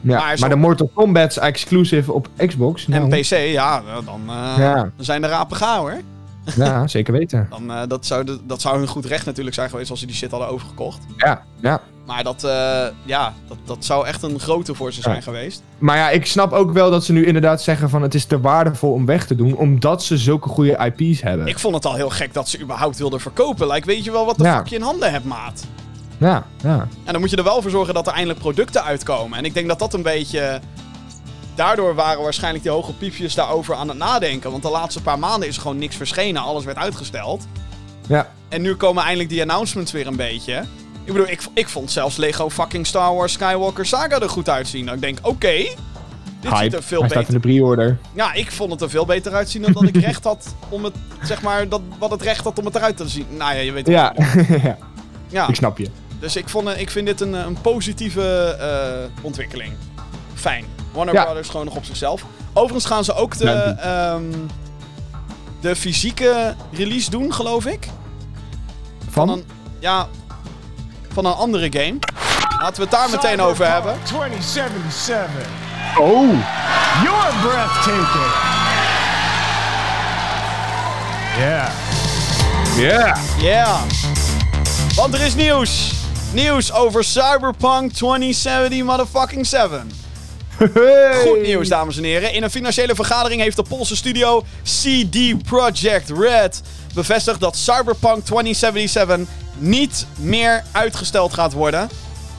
S3: Ja,
S2: Maar
S3: de Mortal Kombat's exclusive op Xbox. Nou,
S2: En PC, ja, dan, eh,
S3: Ja.
S2: dan zijn de rapen gauw, hoor.
S3: Ja, zeker weten.
S2: Dan, eh, dat, zou de- dat zou hun goed recht natuurlijk zijn geweest als ze die shit hadden overgekocht.
S3: Ja, ja.
S2: Maar dat, eh, ja, dat, dat zou echt een grote voor ze zijn
S3: Ja.
S2: geweest.
S3: Maar ja, ik snap ook wel dat ze nu inderdaad zeggen van het is te waardevol om weg te doen, omdat ze zulke goede IP's hebben.
S2: Ik vond het al heel gek dat ze überhaupt wilden verkopen. Like, weet je wel wat de
S3: Ja.
S2: fuck je in handen hebt, maat?
S3: Ja, ja.
S2: En dan moet je er wel voor zorgen dat er eindelijk producten uitkomen. En ik denk dat dat een beetje... Daardoor waren waarschijnlijk die hoge piepjes daarover aan het nadenken. Want de laatste paar maanden is er gewoon niks verschenen. Alles werd uitgesteld.
S3: Ja,
S2: En nu komen eindelijk die announcements weer een beetje. Ik bedoel, ik, ik vond zelfs Lego fucking Star Wars Skywalker Saga er goed uitzien. Ik denk, oké, dit ziet er veel
S3: Hij staat in
S2: beter...
S3: de pre-order.
S2: Ja, ik vond het er veel beter uitzien dan dat ik recht had om het, zeg maar, dat, wat het recht had om het eruit te zien. Nou ja, je weet het
S3: Ja, ja,
S2: Ja,
S3: ik snap je.
S2: dus ik, vond, eh, ik vind dit een, een positieve eh, ontwikkeling. Fijn. Warner
S3: Ja.
S2: Brothers gewoon nog op zichzelf. Overigens gaan ze ook de, ehm, de fysieke release doen, geloof ik. Van
S3: Van?
S2: een, ja, van een andere game. Laten we het daar meteen over hebben.
S4: 2077.
S3: Oh!
S4: You're breathtaking. Yeah.
S3: Yeah!
S2: Ja. Want er is nieuws. Nieuws over Cyberpunk 2070 motherfucking 7. Goed nieuws, dames en heren. In een financiële vergadering heeft de Poolse studio CD Projekt Red bevestigd dat Cyberpunk 2077 niet meer uitgesteld gaat worden.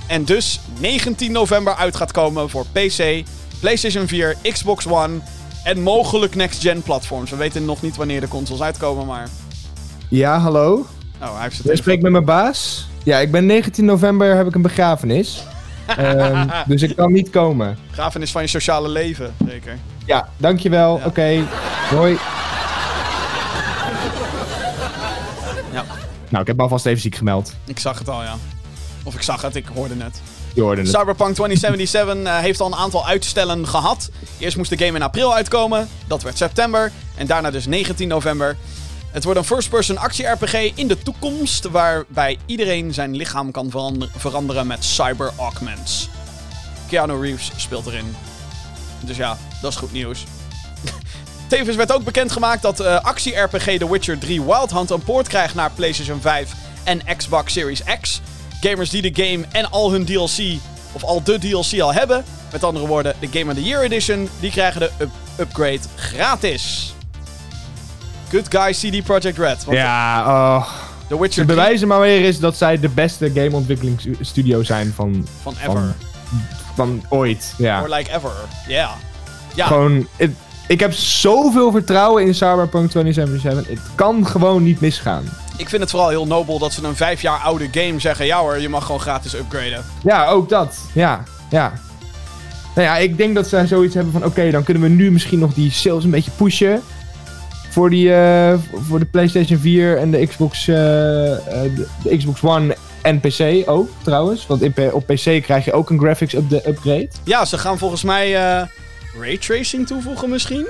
S2: En dus 19 november uit gaat komen voor PC, PlayStation 4, Xbox One en mogelijk next-gen platforms. We weten nog niet wanneer de consoles uitkomen, maar...
S3: Ja, hallo?
S2: Oh, hij heeft het
S3: Ik spreek met mijn baas. Ja, ik ben 19 november heb ik een begrafenis. Ehm, dus ik kan niet komen.
S2: Grafenis van je sociale leven, zeker.
S3: Ja, dankjewel.
S2: Ja.
S3: Oké, hoi.
S2: Ja.
S3: Nou, ik heb me alvast even ziek gemeld.
S2: Ik zag het al, ja. Of ik zag het, ik hoorde het.
S3: Je hoorde het.
S2: Cyberpunk 2077 eh, heeft al een aantal uitstellen gehad. Eerst moest de game in april uitkomen. Dat werd september. En daarna dus 19 november. Het wordt een first-person actie-RPG in de toekomst. Waarbij iedereen zijn lichaam kan verander- veranderen met cyber-augments. Keanu Reeves speelt erin. Dus ja, dat is goed nieuws. Tevens werd ook bekendgemaakt dat eh, actie-RPG The Witcher 3 Wild Hunt een poort krijgt naar PlayStation 5 en Xbox Series X. Gamers die de game en al hun DLC, of al de DLC al hebben, met andere woorden, de Game of the Year Edition, die krijgen de up- upgrade gratis. Good guy CD Projekt Red. Want
S3: Ja, oh.
S2: The Witcher
S3: Ze
S2: 3
S3: bewijzen maar weer eens dat zij de beste gameontwikkelingsstudio zijn van,
S2: van ever.
S3: van ooit. Ja.
S2: Or like ever. Ja. Ja.
S3: Gewoon, ik heb zoveel vertrouwen in Cyberpunk 2077. Het kan gewoon niet misgaan.
S2: Ik vind het vooral heel nobel dat ze een vijf jaar oude game zeggen: ja hoor, je mag gewoon gratis upgraden.
S3: Ja, ook dat. Ja, ja. Nou ja, ik denk dat zij zoiets hebben van... Oké, dan kunnen we nu misschien nog die sales een beetje pushen. Voor, die, eh, voor de PlayStation 4 en de Xbox, eh, eh, de, de Xbox One en PC ook, trouwens. Want in, op PC krijg je ook een graphics upgrade.
S2: Ja, ze gaan volgens mij eh raytracing toevoegen misschien.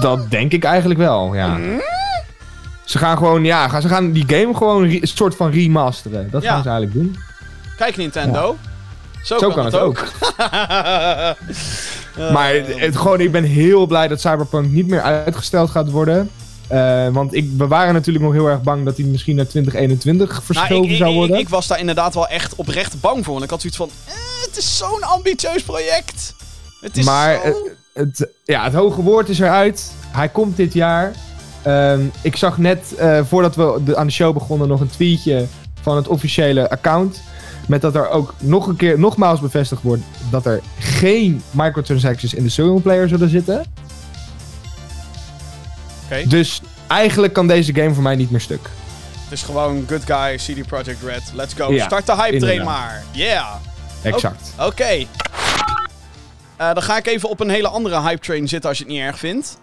S3: Dat denk ik eigenlijk wel, ja. Ze gaan gewoon, ja, gaan- ze gaan die game gewoon een soort van remasteren. Dat
S2: Ja.
S3: gaan ze eigenlijk doen.
S2: Kijk Nintendo. Zo,
S3: Zo kan het ook. Maar het, gewoon, ik ben heel blij dat Cyberpunk niet meer uitgesteld gaat worden. Eh, want ik, we waren natuurlijk nog heel erg bang dat hij misschien naar 2021
S2: nou,
S3: verschoven
S2: ik, ik,
S3: zou
S2: ik,
S3: worden.
S2: ik was daar inderdaad wel echt oprecht bang voor. Want ik had zoiets van: eh, het is zo'n ambitieus project. Het is
S3: maar
S2: zo...
S3: het, het, ja, het hoge woord is eruit. Hij komt dit jaar. Ehm, ik zag net, eh, voordat we de, aan de show begonnen, nog een tweetje van het officiële account. Met dat er ook nog een keer, nogmaals bevestigd wordt, dat er geen microtransactions in de singleplayer zullen zitten. Dus eigenlijk kan deze game voor mij niet meer stuk.
S2: Het is gewoon good guy, CD Projekt Red. Let's go.
S3: Ja,
S2: Start de hype train maar. Yeah.
S3: Exact.
S2: Oké. Eh, dan ga ik even op een hele andere hype train zitten als je het niet erg vindt.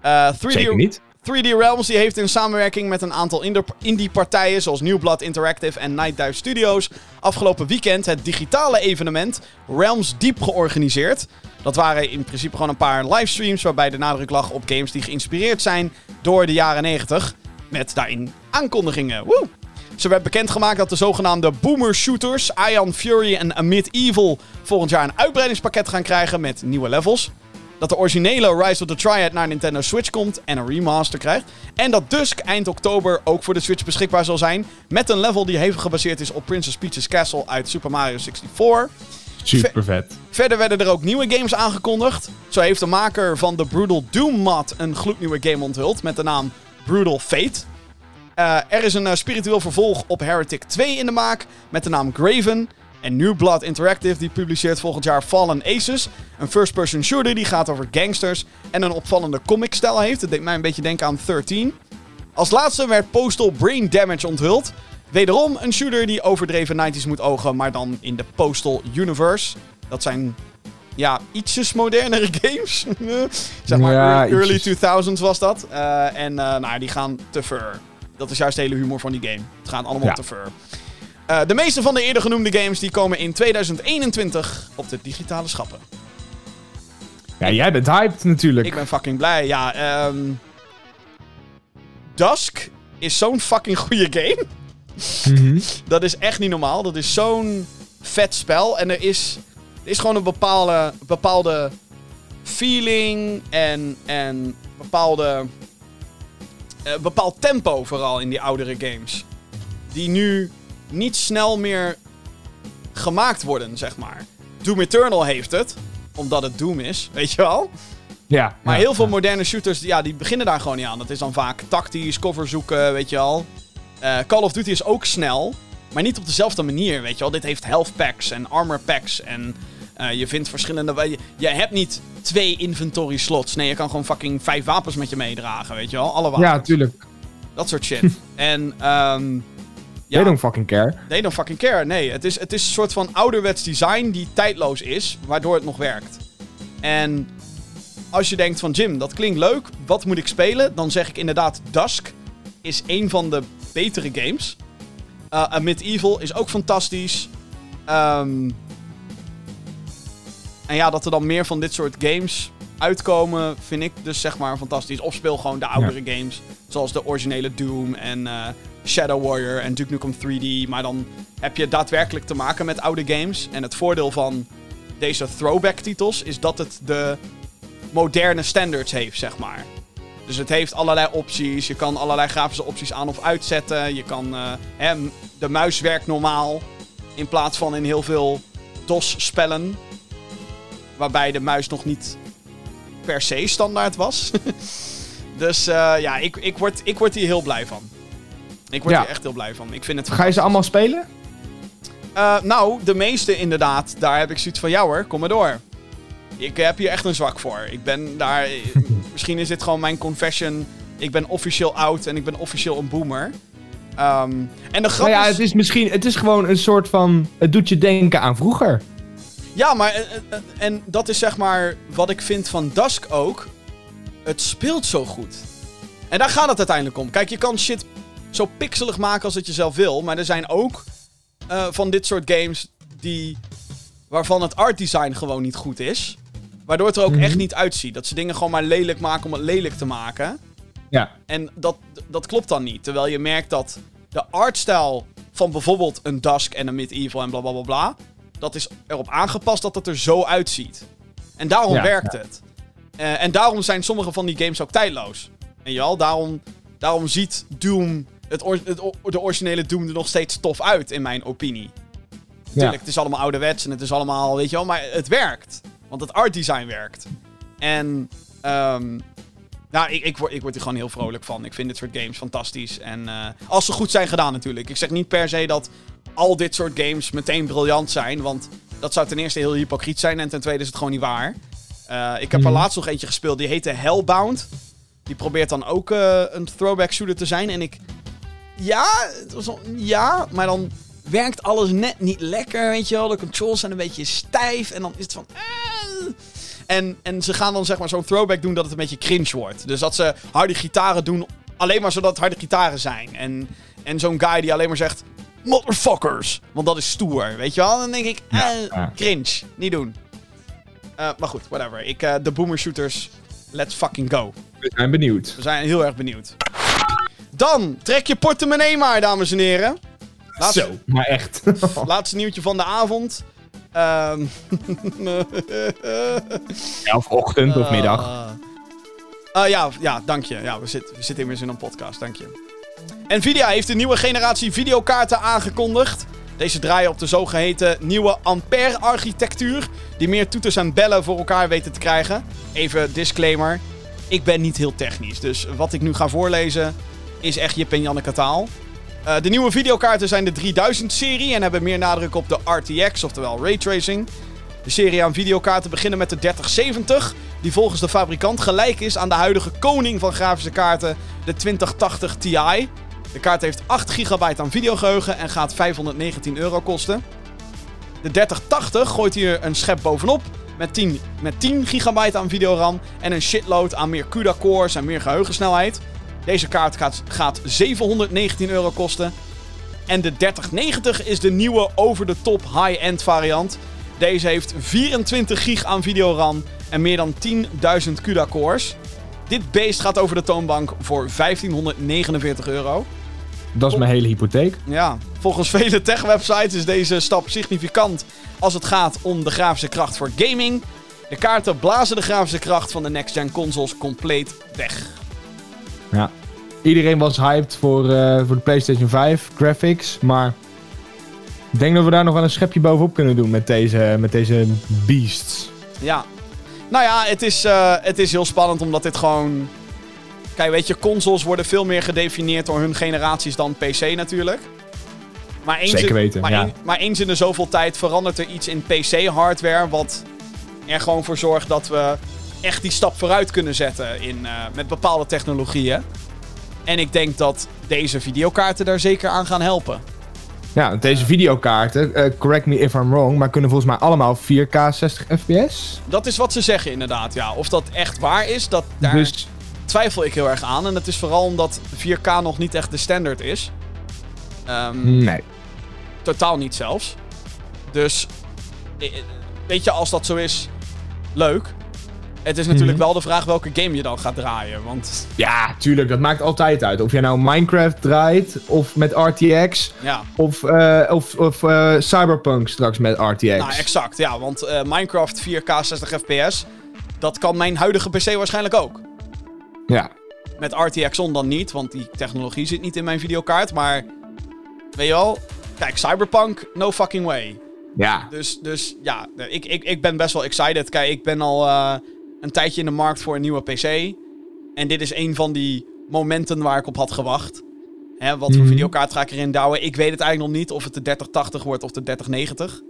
S2: Eh 3D,
S3: Zeker niet.
S2: 3D Realms heeft in samenwerking met een aantal indie-partijen zoals New Blood Interactive en Night Dive Studios afgelopen weekend het digitale evenement Realms Deep georganiseerd. Dat waren in principe gewoon een paar livestreams waarbij de nadruk lag op games die geïnspireerd zijn door de jaren 90. Met daarin aankondigingen. Woe! Zo werd bekendgemaakt dat de zogenaamde boomer shooters Ion Fury en Amid Evil volgend jaar een uitbreidingspakket gaan krijgen met nieuwe levels. Dat de originele Rise of the Triad naar Nintendo Switch komt en een remaster krijgt. En dat Dusk eind oktober ook voor de Switch beschikbaar zal zijn. Met een level die hevig gebaseerd is op Princess Peach's Castle uit Super Mario 64.
S3: Super vet.
S2: Verder werden er ook nieuwe games aangekondigd. Zo heeft de maker van de Brutal Doom mod een gloednieuwe game onthuld met de naam Brutal Fate. Eh, er is een eh, spiritueel vervolg op Heretic 2 in de maak met de naam Graven. En New Blood Interactive die publiceert volgend jaar Fallen Aces. Een first-person shooter die gaat over gangsters en een opvallende comic-stijl heeft. Het deed mij een beetje denken aan 13. Als laatste werd Postal Brain Damage onthuld. Wederom een shooter die overdreven 90s moet ogen, maar dan in de Postal Universe. Dat zijn ja, ietsjes modernere games. zeg maar
S3: Ja,
S2: early
S3: ietsjes.
S2: 2000s was dat. Eh, en eh, nou, die gaan te ver. Dat is juist de hele humor van die game. Het gaat allemaal
S3: Ja.
S2: te ver. Eh, de meeste van de eerder genoemde games die komen in 2021 op de digitale schappen.
S3: Ja, jij bent hyped natuurlijk.
S2: Ik ben fucking blij. Ja, ehm Dusk is zo'n fucking goede game.
S3: Mhm.
S2: Dat is echt niet normaal. Dat is zo'n vet spel. En er is, er is gewoon een bepaalde, bepaalde feeling en, en bepaalde, eh, bepaald tempo vooral in die oudere games. Die nu niet snel meer gemaakt worden, zeg maar. Doom Eternal heeft het, omdat het Doom is, weet je wel.
S3: Ja.
S2: Maar
S3: ja,
S2: heel veel
S3: ja.
S2: moderne shooters, ja, die beginnen daar gewoon niet aan. Dat is dan vaak tactisch, cover zoeken, weet je wel. Eh, Call of Duty is ook snel, maar niet op dezelfde manier, weet je wel. Dit heeft health packs en armor packs en eh, je vindt verschillende... Je, je hebt niet twee inventory slots. Nee, je kan gewoon fucking vijf wapens met je meedragen, weet je wel. Alle wapens.
S3: Ja, tuurlijk.
S2: Dat soort shit. en ehm,
S3: They don't fucking care.
S2: They don't fucking care. Nee, het is, het is een soort van ouderwets design die tijdloos is, waardoor het nog werkt. En als je denkt van Jim, dat klinkt leuk, wat moet ik spelen? Dan zeg ik inderdaad Dusk is een van de betere games. Uh, Amid Evil is ook fantastisch. Ehm, en ja, dat er dan meer van dit soort games uitkomen, vind ik dus zeg maar fantastisch. Of speel gewoon de oudere games, zoals de originele Doom en eh, Shadow Warrior en Duke Nukem 3D. Maar dan heb je daadwerkelijk te maken met oude games. En het voordeel van deze throwback-titels is dat het de moderne standards heeft, zeg maar. Dus het heeft allerlei opties. Je kan allerlei grafische opties aan of uitzetten. Je kan. Uh, hè, de muis werkt normaal. In plaats van in heel veel DOS-spellen. Waarbij de muis nog niet per se standaard was. dus uh, ja, ik, ik, word, ik word hier heel blij van. Ik word
S3: Ja.
S2: hier echt heel blij van. Ik vind het
S3: Ga je ze allemaal spelen?
S2: eh, nou, de meeste inderdaad. Daar heb ik zoiets van, ja hoor, kom maar door. Ik heb hier echt een zwak voor. Ik ben daar... misschien is dit gewoon mijn confession. Ik ben officieel oud en ik ben officieel een boomer. Ehm, en de grap
S3: Nou ja,
S2: is...
S3: het is misschien... Het is gewoon een soort van... Het doet je denken aan vroeger.
S2: Ja, maar... eh, eh, En dat is zeg maar wat ik vind van Dusk ook. Het speelt zo goed. En daar gaat het uiteindelijk om. Kijk, je kan shit zo pixelig maken als het je zelf wil. Maar er zijn ook eh, van dit soort games die... Waarvan het art design gewoon niet goed is. Waardoor het er ook
S3: Mhm.
S2: echt niet uitziet. Dat ze dingen gewoon maar lelijk maken om het lelijk te maken.
S3: Ja.
S2: En dat, dat klopt dan niet. Terwijl je merkt dat de artstijl van bijvoorbeeld een Dusk en een Medieval en bla bla bla bla. Dat is erop aangepast dat het er zo uitziet. En daarom
S3: Ja,
S2: werkt
S3: ja.
S2: het. Eh, en daarom zijn sommige van die games ook tijdloos. En je wel, daarom, daarom ziet Doom, het, or- het o- de originele Doom er nog steeds tof uit, in mijn opinie. Tuurlijk, het is allemaal ouderwets en het is allemaal, weet je wel, maar het werkt. Want het art design werkt. En, ehm nou, ik, ik, word, ik word er gewoon heel vrolijk van. Ik vind dit soort games fantastisch. En eh, als ze goed zijn gedaan natuurlijk. Ik zeg niet per se dat al dit soort games meteen briljant zijn. Want dat zou ten eerste heel hypocriet zijn. En ten tweede is het gewoon niet waar. Eh, ik heb er
S3: Mhm.
S2: laatst nog eentje gespeeld. Die heette Hellbound. Die probeert dan ook eh, een throwback shooter te zijn. En ik... Ja, het was al- ja, maar dan werkt alles net niet lekker, weet je wel. De controls zijn een beetje stijf. En dan is het van... eh. En, en ze gaan dan zeg maar zo'n throwback doen dat het een beetje cringe wordt. Dus dat ze harde gitaren doen, alleen maar zodat het harde gitaren zijn. En, en zo'n guy die alleen maar zegt... Motherfuckers! Want dat is stoer, weet je wel? Dan denk ik,
S3: Ja,
S2: eh, cringe. Niet doen. Eh, maar goed, whatever. Ik, de boomer shooters, let's fucking go.
S3: We zijn benieuwd.
S2: We zijn heel erg benieuwd. Dan, trek je portemonnee maar, dames en heren. Laatste,
S3: Zo, maar echt.
S2: laatste nieuwtje van de avond. Ehm
S3: Ja, of ochtend of middag.
S2: Ah. Ah, ja, ja, dank je. Ja, we, zitten we zitten immers in een podcast, dank je. Nvidia heeft een nieuwe generatie videokaarten aangekondigd. Deze draaien op de zogeheten nieuwe Ampère-architectuur, die meer toeters en bellen voor elkaar weten te krijgen. Even disclaimer, ik ben niet heel technisch, dus wat ik nu ga voorlezen is echt Jip en Janneke taal. Eh, de nieuwe videokaarten zijn de 3000-serie en hebben meer nadruk op de RTX, oftewel raytracing. De serie aan videokaarten beginnen met de 3070, die volgens de fabrikant gelijk is aan de huidige koning van grafische kaarten, de 2080 Ti. De kaart heeft 8 gigabyte aan videogeheugen en gaat 519 euro kosten. De 3080 gooit hier een schep bovenop met 10, met 10 gigabyte aan videoram en een shitload aan meer CUDA cores en meer geheugensnelheid. Deze kaart gaat, gaat 719 euro kosten. En de 3090 is de nieuwe over-the-top high-end variant. Deze heeft 24 gig aan videoram en meer dan 10.000 CUDA cores. Dit beest gaat over de toonbank voor 1549 euro.
S3: Dat is mijn hele hypotheek.
S2: Ja, volgens vele tech-websites is deze stap significant als het gaat om de grafische kracht voor gaming. De kaarten blazen de grafische kracht van de next-gen consoles compleet weg.
S3: Ja. Iedereen was hyped voor, eh, voor de PlayStation 5 graphics, maar ik denk dat we daar nog wel een schepje bovenop kunnen doen met deze, met deze beasts.
S2: Ja. Nou ja, het is, eh, het is heel spannend omdat dit gewoon... Kijk, weet je, consoles worden veel meer gedefinieerd door hun generaties dan PC natuurlijk. Maar eens
S3: Zeker
S2: in,
S3: weten,
S2: maar,
S3: ja.
S2: een- maar eens in de zoveel tijd verandert er iets in PC-hardware... wat er gewoon voor zorgt dat we echt die stap vooruit kunnen zetten in, eh, met bepaalde technologieën. En ik denk dat deze videokaarten daar zeker aan gaan helpen.
S3: Ja, deze videokaarten, eh, correct me if I'm wrong, maar kunnen volgens mij allemaal 4K 60 fps.
S2: Dat is wat ze zeggen inderdaad, ja. Of dat echt waar is, dat, daar
S3: Dus
S2: twijfel ik heel erg aan. En dat is vooral omdat 4K nog niet echt de standaard is. Ehm,
S3: nee.
S2: Totaal niet zelfs. Dus, eh, weet je, als dat zo is, leuk. Het is natuurlijk
S3: Mhm.
S2: wel de vraag welke game je dan gaat draaien. Want
S3: Ja, tuurlijk, dat maakt altijd uit. Of jij nou Minecraft draait, of met RTX,
S2: ja,
S3: of, eh, of, of eh, Cyberpunk straks met RTX.
S2: nou exact. Ja, want eh, Minecraft 4K 60 fps, dat kan mijn huidige PC waarschijnlijk ook.
S3: Ja.
S2: Met RTX on dan niet, want die technologie zit niet in mijn videokaart. Maar, weet je wel, kijk, Cyberpunk, no fucking way.
S3: Ja.
S2: Dus, dus ja, ik, ik, ik ben best wel excited. Kijk, ik ben al een tijdje in de markt voor een nieuwe PC. En dit is een van die momenten waar ik op had gewacht. Hè, wat voor
S3: Mhm.
S2: videokaart ga ik erin douwen? Ik weet het eigenlijk nog niet of het de 3080 wordt of de 3090.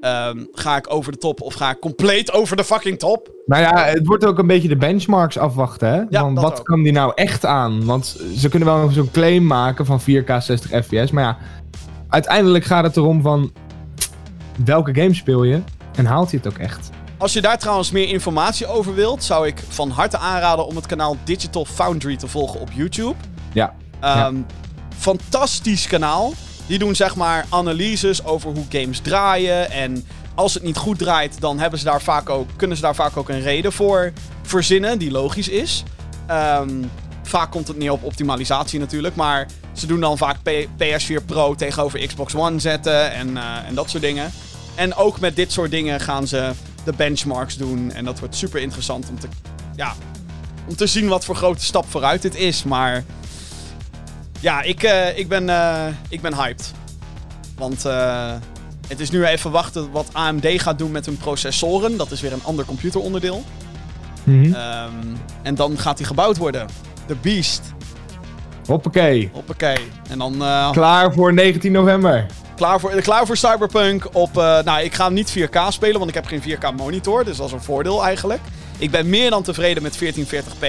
S2: Ehm, ga ik over de top of ga ik compleet over de fucking top?
S3: Nou ja, het wordt ook een beetje de benchmarks afwachten, hè?
S2: Ja, dat
S3: wat
S2: ook.
S3: kan die nou echt aan? Want ze kunnen wel zo'n claim maken van 4K 60 fps, maar ja, uiteindelijk gaat het erom van welke game speel je en haalt hij het ook echt?
S2: Als je daar trouwens meer informatie over wilt, zou ik van harte aanraden om het kanaal Digital Foundry te volgen op YouTube.
S3: Ja.
S2: Ehm, Fantastisch kanaal. Die doen zeg maar analyses over hoe games draaien. En als het niet goed draait, dan hebben ze daar vaak ook, kunnen ze daar vaak ook een reden voor verzinnen die logisch is. Ehm, vaak komt het neer op optimalisatie natuurlijk. Maar ze doen dan vaak P- PS4 Pro tegenover Xbox One zetten en, eh, en dat soort dingen. En ook met dit soort dingen gaan ze de benchmarks doen. En dat wordt super interessant om te, ja, om te zien wat voor grote stap vooruit dit is. Maar ja, ik, eh, ik, ben, eh, ik ben hyped. Want eh, het is nu even wachten wat AMD gaat doen met hun processoren. Dat is weer een ander computeronderdeel.
S3: Mhm.
S2: Ehm, en dan gaat die gebouwd worden. De Beast.
S3: Hoppakee.
S2: Hoppakee. En dan
S3: Klaar voor 19 november.
S2: Klaar, voor, klaar voor Cyberpunk op... eh, nou, ik ga hem niet 4K spelen, want ik heb geen 4K monitor. Dus dat is een voordeel eigenlijk. Ik ben meer dan tevreden met 1440p.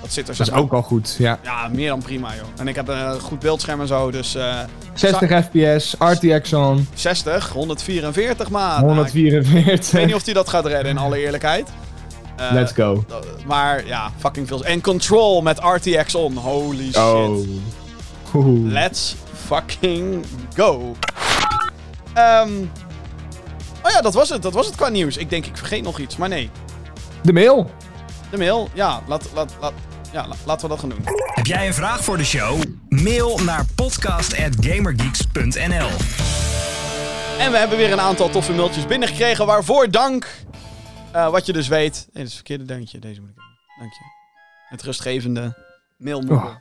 S2: Dat zit er
S3: Dat is ook al goed, ja.
S2: Ja, meer dan prima, joh. En ik heb een goed beeldscherm en zo, dus... eh,
S3: 60 fps, RTX on,
S2: 60, 144 maat. Nou, ik
S3: 144.
S2: weet niet of hij dat gaat redden, in alle eerlijkheid. Eh,
S3: Let's go.
S2: Maar ja, fucking veel. En Control met RTX on. Holy shit.
S3: Oh.
S2: Let's fucking go. Ehm, oh ja, dat was het. Dat was het qua nieuws. Ik denk, ik vergeet nog iets. Maar nee.
S3: De mail.
S2: De mail. Ja, laat, laat, laat, ja, la- laten we dat gaan doen.
S1: Heb jij een vraag voor de show? Mail naar podcast.gamergeeks.nl
S2: En we hebben weer een aantal toffe mailtjes binnengekregen. Waarvoor dank. Eh, wat je dus weet. Nee, dat is het verkeerde dankje. Deze moet ik hebben. Dank je. Het rustgevende mailmoeder.
S3: Oh.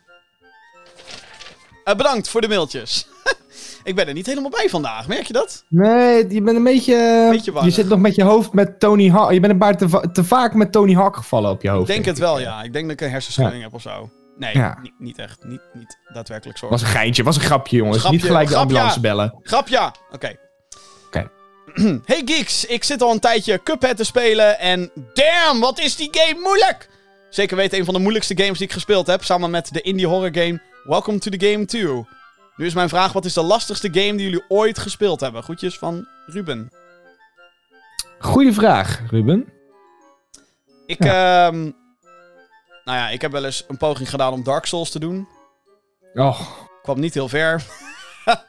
S2: Eh, bedankt voor de mailtjes. ik ben er niet helemaal bij vandaag. Merk je dat?
S3: Nee, je bent een beetje...
S2: Beetje warrig.
S3: je zit nog met je hoofd met Tony Hawk. Je bent een paar te, va- te vaak met Tony Hawk gevallen op je hoofd.
S2: Ik denk het wel, ja. Ik denk dat ik een hersenschudding heb of zo. Nee,
S3: Ja.
S2: niet, niet echt. Niet, niet daadwerkelijk zo.
S3: Was een geintje, was een grapje, jongens.
S2: Grapje,
S3: Niet gelijk de
S2: grapje.
S3: ambulance bellen.
S2: Grapja! Oké.
S3: Oké.
S2: hey geeks, ik zit al een tijdje Cuphead te spelen en damn, wat is die game moeilijk! Zeker weten een van de moeilijkste games die ik gespeeld heb, samen met de indie horror game Welcome to the Game 2. Nu is mijn vraag, wat is de lastigste game die jullie ooit gespeeld hebben? Groetjes van Ruben.
S3: Goeie vraag, Ruben.
S2: Ik, ehm, nou ja, ik heb wel eens een poging gedaan om Dark Souls te doen.
S3: Oh,
S2: kwam niet heel ver.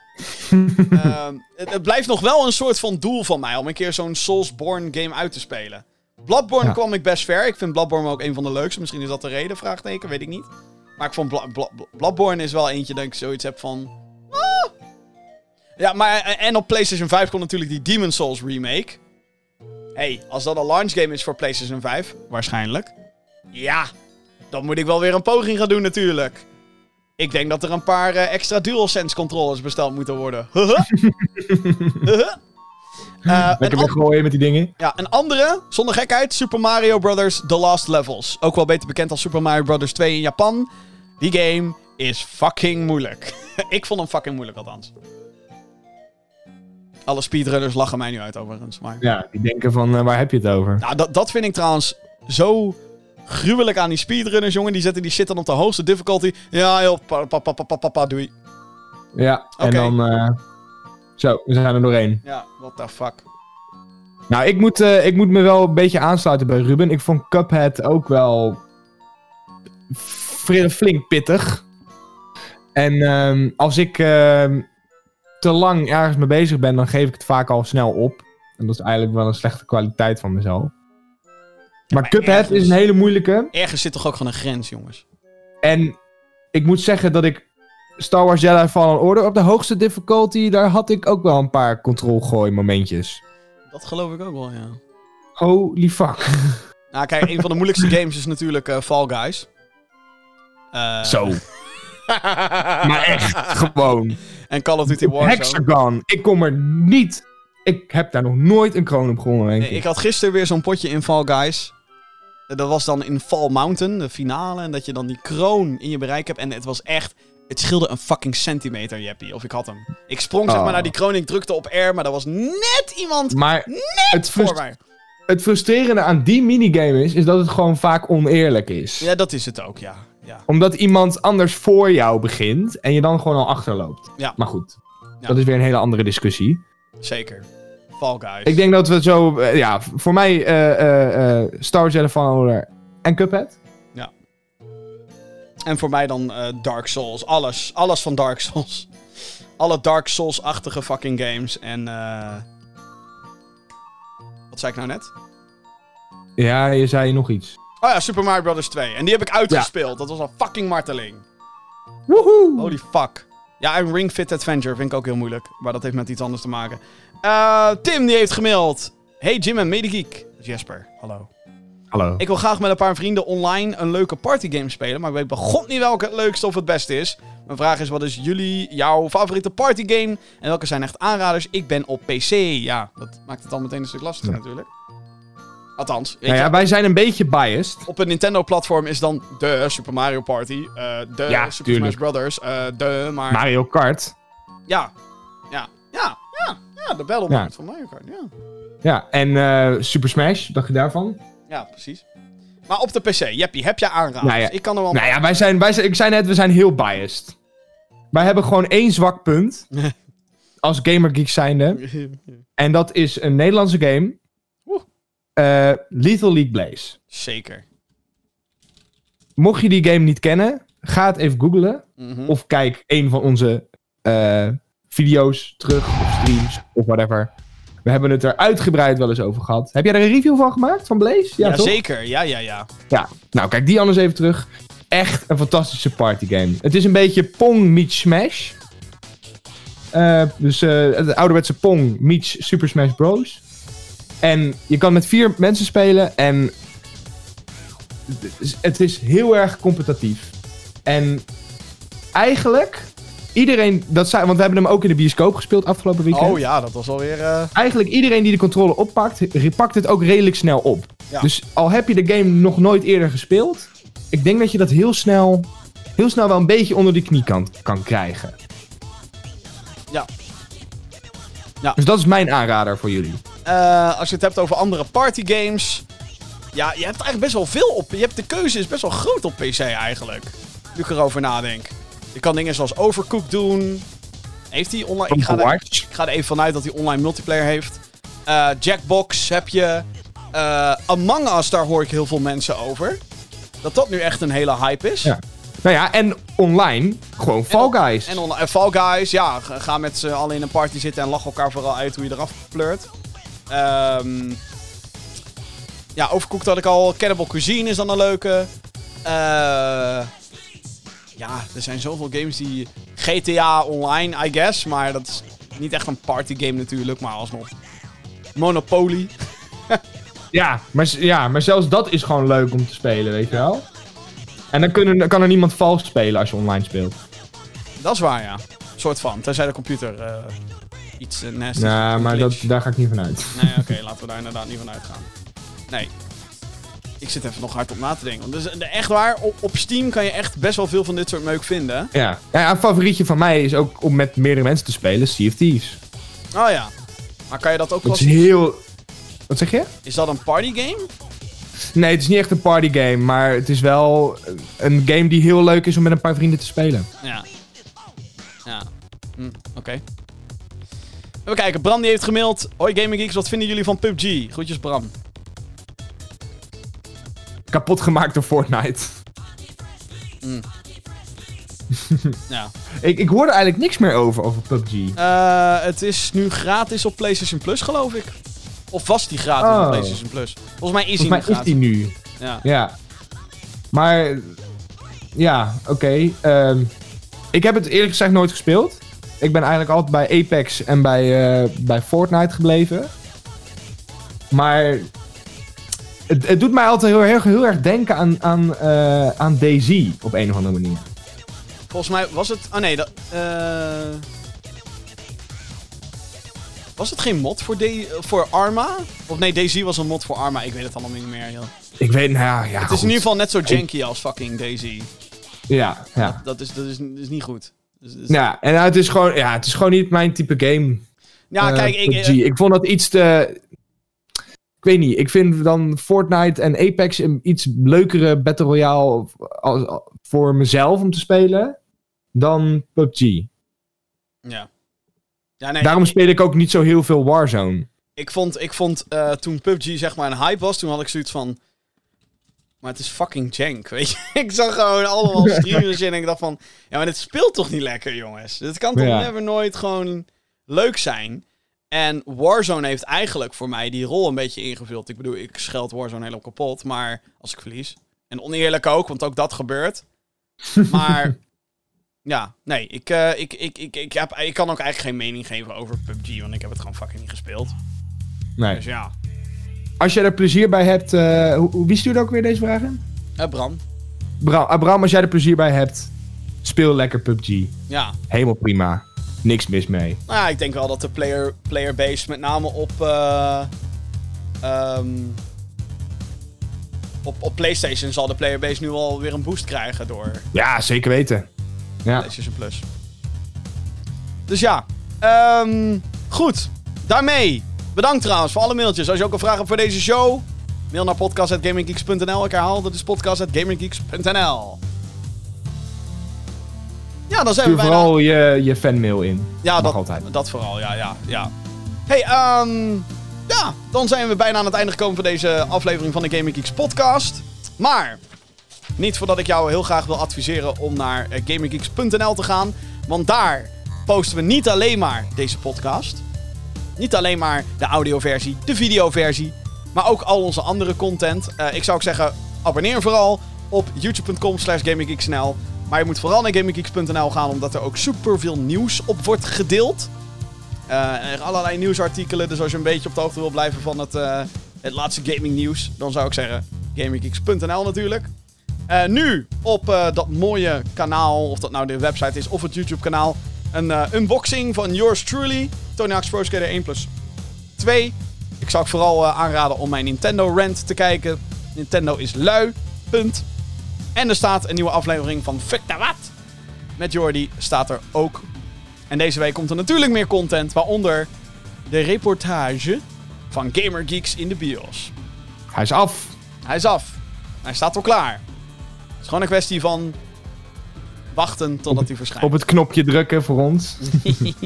S2: Ehm, het, het blijft nog wel een soort van doel van mij om een keer zo'n Soulsborne game uit te spelen. Bloodborne
S3: Ja.
S2: kwam ik best ver. Ik vind Bloodborne ook een van de leukste. Misschien is dat de reden, vraagteken, weet ik niet. Maar ik vond Bla- Bloodborne is wel eentje dat ik zoiets heb van... ah. Ja, maar en op PlayStation 5 komt natuurlijk die Demon Souls remake. hey, als dat een launch game is voor PlayStation 5, waarschijnlijk. Ja, dan moet ik wel weer een poging gaan doen natuurlijk. Ik denk dat er een paar eh, extra DualSense controllers besteld moeten worden. Een,
S3: lekker weer
S2: an-
S3: gooien met die dingen.
S2: ja, een andere, zonder gekheid, Super Mario Bros. The Last Levels. Ook wel beter bekend als Super Mario Bros. 2 in Japan. Die game is fucking moeilijk. ik vond hem fucking moeilijk althans. Alle speedrunners lachen mij nu uit overigens. Maar...
S3: Ja, die denken van, eh, waar heb je het over?
S2: Nou, dat, dat vind ik trouwens zo gruwelijk aan die speedrunners, jongen. Die zetten die shit dan op de hoogste difficulty. Ja, joh, pa, pa, pa, pa, pa, pa, pa, doei.
S3: Ja, en dan... eh, Zo, we zijn er doorheen.
S2: Ja, what the fuck.
S3: Nou, ik moet, eh, ik moet me wel een beetje aansluiten bij Ruben. Ik vond Cuphead ook wel flink pittig. En ehm, als ik ehm, te lang ergens mee bezig ben, dan geef ik het vaak al snel op. En dat is eigenlijk wel een slechte kwaliteit van mezelf. maar
S2: maar
S3: Cuphead
S2: ergens-
S3: is een hele moeilijke.
S2: Ergens zit toch ook gewoon een grens, jongens.
S3: En ik moet zeggen dat ik Star Wars Jedi Fallen Order op de hoogste difficulty, daar had ik ook wel een paar control gooi momentjes.
S2: Dat geloof ik ook wel, ja.
S3: Holy fuck.
S2: Nou, kijk, een van de moeilijkste games is natuurlijk eh, Fall Guys. Eh,
S3: Zo. Maar echt, gewoon.
S2: En Call of Duty Warzone.
S3: Hexagon. Ik kom er niet. Ik heb daar nog nooit een kroon op gewonnen, denk ik.
S2: ik had gisteren weer zo'n potje in Fall Guys. Dat was dan in Fall Mountain, de finale. En dat je dan die kroon in je bereik hebt. En het was echt... Het scheelde een fucking centimeter, Jeppie. Of ik had hem. Ik sprong zeg maar
S3: Oh.
S2: naar die kroon. Ik drukte op R. Maar er was net iemand
S3: Maar het,
S2: voor mij.
S3: het frustrerende aan die minigame is, is dat het gewoon vaak oneerlijk is.
S2: Ja, dat is het ook, ja. ja.
S3: Omdat iemand anders voor jou begint en je dan gewoon al achterloopt.
S2: Ja.
S3: Maar goed,
S2: Ja.
S3: dat is weer een hele andere discussie.
S2: Zeker. Fall Guys.
S3: Ik denk dat we zo, eh, ja, voor mij eh eh Star Jedi Fallen Order en Cuphead.
S2: En voor mij dan eh, Dark Souls. Alles. Alles van Dark Souls. Alle Dark Souls-achtige fucking games. En eh Wat zei ik nou net?
S3: Ja, je zei nog iets.
S2: Oh ja, Super Mario Bros. 2. En die heb ik uitgespeeld. Dat was een fucking marteling.
S3: Woehoe!
S2: Holy fuck. Ja, en Ring Fit Adventure vind ik ook heel moeilijk. Maar dat heeft met iets anders te maken. Eh, Tim die heeft gemaild. Hey Jim en Medegeek. Jesper, hallo.
S3: Hallo.
S2: Ik wil graag met een paar vrienden online een leuke partygame spelen, maar ik weet begot niet welke het leukste of het beste is. Mijn vraag is, wat is jullie, jouw favoriete partygame? En welke zijn echt aanraders? Ik ben op PC. Ja, dat maakt het al meteen een stuk lastiger
S3: Ja.
S2: natuurlijk. Althans, weet
S3: Nou
S2: je,
S3: ja, wij zijn een beetje biased.
S2: op een Nintendo-platform is dan de Super Mario Party, eh, de
S3: Ja,
S2: Super
S3: tuurlijk.
S2: Smash Brothers, eh, de, maar...
S3: Mario Kart.
S2: Ja, ja, ja, ja, ja, de Battle
S3: Ja.
S2: Van Mario Kart, ja.
S3: Ja, en eh, Super Smash, dacht je daarvan?
S2: Ja, precies. Maar op de PC, Jeppie, heb jij aanraders?
S3: Nou ja.
S2: Ik kan er wel...
S3: Nou ja, wij zijn, wij zijn, ik zei net, we zijn heel biased. Wij hebben gewoon één zwak punt. als gamergeek zijnde. En dat is een Nederlandse game. Eh, Lethal League Blaze.
S2: Zeker.
S3: Mocht je die game niet kennen, ga het even googlen.
S2: Mhm.
S3: Of kijk een van onze eh, video's terug, of streams, of whatever. We hebben het er uitgebreid wel eens over gehad. Heb jij er een review van gemaakt, van Blaze? Ja, toch?
S2: Jazeker, ja, ja, ja.
S3: Ja, nou kijk die anders even terug. Echt een fantastische partygame. Het is een beetje Pong meets Smash. Eh, dus eh, het ouderwetse Pong meets Super Smash Bros. En je kan met vier mensen spelen en het is heel erg competitief. En eigenlijk, iedereen, dat zei, want we hebben hem ook in de bioscoop gespeeld afgelopen weekend.
S2: Oh ja, dat was alweer... eh
S3: Eigenlijk iedereen die de controle oppakt, pakt het ook redelijk snel op.
S2: Ja.
S3: Dus al heb je de game nog nooit eerder gespeeld, ik denk dat je dat heel snel, heel snel wel een beetje onder de knie kan, kan krijgen.
S2: Ja. Ja.
S3: Dus dat is mijn aanrader voor jullie.
S2: eh, als je het hebt over andere partygames... Ja, je hebt eigenlijk best wel veel op... Je hebt de keuze is best wel groot op PC eigenlijk. Nu ik erover nadenk. Je kan dingen zoals Overcooked doen. Heeft hij online... Ik ga, er, ik ga er even vanuit dat hij online multiplayer heeft. Eh, Jackbox heb je. Eh, Among Us, daar hoor ik heel veel mensen over. Dat dat nu echt een hele hype is.
S3: Ja. Nou ja, en online gewoon Fall Guys.
S2: En Fall Guys, ja, ga met z'n allen in een party zitten en lach elkaar vooral uit hoe je eraf pleurt. Ehm ja, Overcooked had ik al. Cannibal Cuisine is dan een leuke. Eh ja, er zijn zoveel games die... GTA Online, I guess. Maar dat is niet echt een partygame natuurlijk, maar alsnog. Monopoly.
S3: ja, maar, ja, maar zelfs dat is gewoon leuk om te spelen, weet je wel. En dan, kunnen, kan er niemand vals spelen als je online speelt.
S2: Dat is waar, ja. soort van. Tenzij de computer eh, iets uh, nasty
S3: Ja, maar dat, daar ga ik niet van uit.
S2: Nee, oké, laten we daar inderdaad niet van uitgaan. Nee. Ik zit even nog hard op na te denken. Dus echt waar, op, op Steam kan je echt best wel veel van dit soort meuk vinden.
S3: Ja. ja, een favorietje van mij is ook om met meerdere mensen te spelen, Sea of Thieves.
S2: Oh ja. Maar kan je dat ook wel...
S3: Dat is heel... Wat zeg je?
S2: Is dat een partygame?
S3: Nee, het is niet echt een partygame, maar het is wel een game die heel leuk is om met een paar vrienden te spelen.
S2: Ja. Ja. Hm, oké. Even kijken, Bram die heeft gemaild. Hoi Gaming Geeks, wat vinden jullie van PUBG? Groetjes Bram.
S3: Kapot gemaakt door Fortnite.
S2: Ja.
S3: Ik, ik hoorde eigenlijk niks meer over, over PUBG.
S2: Eh, het is nu gratis op PlayStation Plus, geloof ik. Of was die gratis op
S3: Oh.
S2: PlayStation Plus? Volgens mij is
S3: Volgens mij
S2: hij nu
S3: is die
S2: gratis.
S3: nu.
S2: Ja.
S3: Ja. Maar, ja, oké. ehm, ik heb het eerlijk gezegd nooit gespeeld. Ik ben eigenlijk altijd bij Apex en bij, eh, bij Fortnite gebleven. Maar het, het doet mij altijd heel, erg- heel erg denken aan, aan, eh, aan DayZ op een of andere manier.
S2: Volgens mij was het... Oh nee, dat... eh, Was het geen mod voor, D voor Arma? Of nee, DayZ was een mod voor Arma. Ik weet het allemaal niet meer, joh.
S3: Ik weet, nou ja, ja
S2: Het is
S3: goed.
S2: in ieder geval net zo janky als fucking DayZ.
S3: Ja, ja.
S2: Dat, is, dat, is, dat is niet goed. Dus, dus-
S3: Ja, en het is, gewoon, ja, het is gewoon niet mijn type game.
S2: ja,
S3: eh,
S2: kijk, ik,
S3: PUBG. ik vond dat iets te... Ik weet niet, ik vind dan Fortnite en Apex een iets leukere Battle Royale voor mezelf om te spelen dan PUBG.
S2: ja. Ja, nee,
S3: Daarom speel ik ook niet zo heel veel Warzone.
S2: ik vond, ik vond eh, toen PUBG zeg maar een hype was, toen had ik zoiets van... Maar het is fucking jank, weet je. ik zag gewoon allemaal streamers in en ik dacht van... Ja, maar dit speelt toch niet lekker, jongens? Dit kan toch
S3: Ja.
S2: never nooit gewoon leuk zijn? En Warzone heeft eigenlijk voor mij die rol een beetje ingevuld. Ik bedoel, ik scheld Warzone helemaal kapot, maar als ik verlies. En oneerlijk ook, want ook dat gebeurt. Maar ja, nee, ik, eh, ik, ik, ik, ik, heb, ik kan ook eigenlijk geen mening geven over PUBG, want ik heb het gewoon fucking niet gespeeld.
S3: Nee.
S2: Dus ja,
S3: Als jij er plezier bij hebt... hoe- wie stuurde ook weer deze vraag in?
S2: eh, Bram.
S3: Bram, Bram, als jij er plezier bij hebt, speel lekker PUBG.
S2: Ja,
S3: Helemaal prima. Niks mis mee.
S2: nou ja, ik denk wel dat de player, player base met name op, ehm, op, op PlayStation zal de player base nu al weer een boost krijgen door
S3: Ja, zeker weten. Ja.
S2: PlayStation Plus. Dus ja, ehm, goed. Daarmee. Bedankt trouwens voor alle mailtjes. Als je ook een vraag hebt voor deze show, mail naar podcast.gaminggeeks.nl. Ik herhaal, dat is podcast.gaminggeeks.nl. Ja, dan zijn we bijna...
S3: vooral je, je fanmail in.
S2: Ja,
S3: Mag
S2: dat,
S3: altijd.
S2: dat vooral, ja, ja, ja. Hey, ehm ja, dan zijn we bijna aan het einde gekomen van deze aflevering van de Gaming Geeks podcast. Maar, niet voordat ik jou heel graag wil adviseren om naar eh, gaminggeeks.nl te gaan. Want daar posten we niet alleen maar deze podcast. Niet alleen maar de audioversie, de videoversie. Maar ook al onze andere content. Eh, ik zou ook zeggen, abonneer vooral op youtube.com slash gaminggeeksnl. Maar je moet vooral naar gaminggeeks.nl gaan, omdat er ook superveel nieuws op wordt gedeeld. Er allerlei nieuwsartikelen, dus als je een beetje op de hoogte wil blijven van het, eh, het laatste gaming nieuws, dan zou ik zeggen gaminggeeks.nl natuurlijk. Eh, nu op dat mooie kanaal, of dat nou de website is of het YouTube kanaal, een unboxing van yours truly, Tony Hawk's Pro Skater 1 plus 2. Ik zou ook vooral aanraden om mijn Nintendo rant te kijken. Nintendo is lui, punt. En er staat een nieuwe aflevering van Fuck Wat. Met Jordi staat er ook. En deze week komt er natuurlijk meer content, waaronder de reportage van Gamer Geeks in de bios.
S3: Hij is af.
S2: Hij is af. Hij staat al klaar. Het is gewoon een kwestie van wachten totdat hij verschijnt.
S3: Op het knopje drukken voor ons.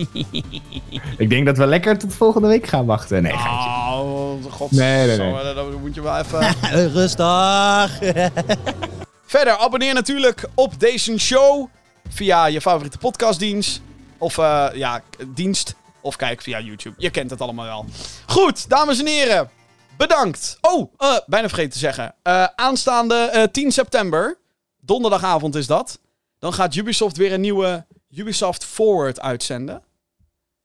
S3: ik denk dat we lekker tot volgende week gaan wachten. Nee, geintje.
S2: Oh, god.
S3: Nee, nee, nee.
S2: Dan moet je wel even...
S5: Rustig.
S2: Verder, abonneer natuurlijk op deze show via je favoriete podcastdienst. Of eh, ja, dienst. Of kijk via YouTube. Je kent het allemaal wel. Goed, dames en heren. Bedankt. Oh, eh, bijna vergeten te zeggen. Eh, aanstaande eh, 10 september, donderdagavond is dat. Dan gaat Ubisoft weer een nieuwe Ubisoft Forward uitzenden.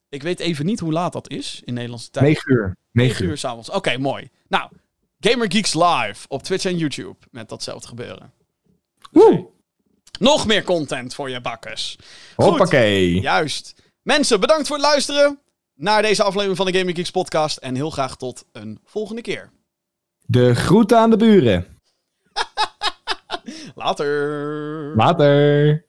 S2: Ik weet even niet hoe laat dat is in Nederlandse tijd.
S3: 9 uur. 9
S2: 9
S3: uur.
S2: uur s'avonds. Oké, mooi. Nou, Gamer Geeks live op Twitch en YouTube met datzelfde gebeuren.
S3: Woe.
S2: Nog meer content voor je bakkers. Goed.
S3: Hoppakee.
S2: Juist. Mensen, bedankt voor het luisteren naar deze aflevering van de Gaming Geeks podcast. En heel graag tot een volgende keer.
S3: De groeten aan de buren.
S2: Later.
S3: Later.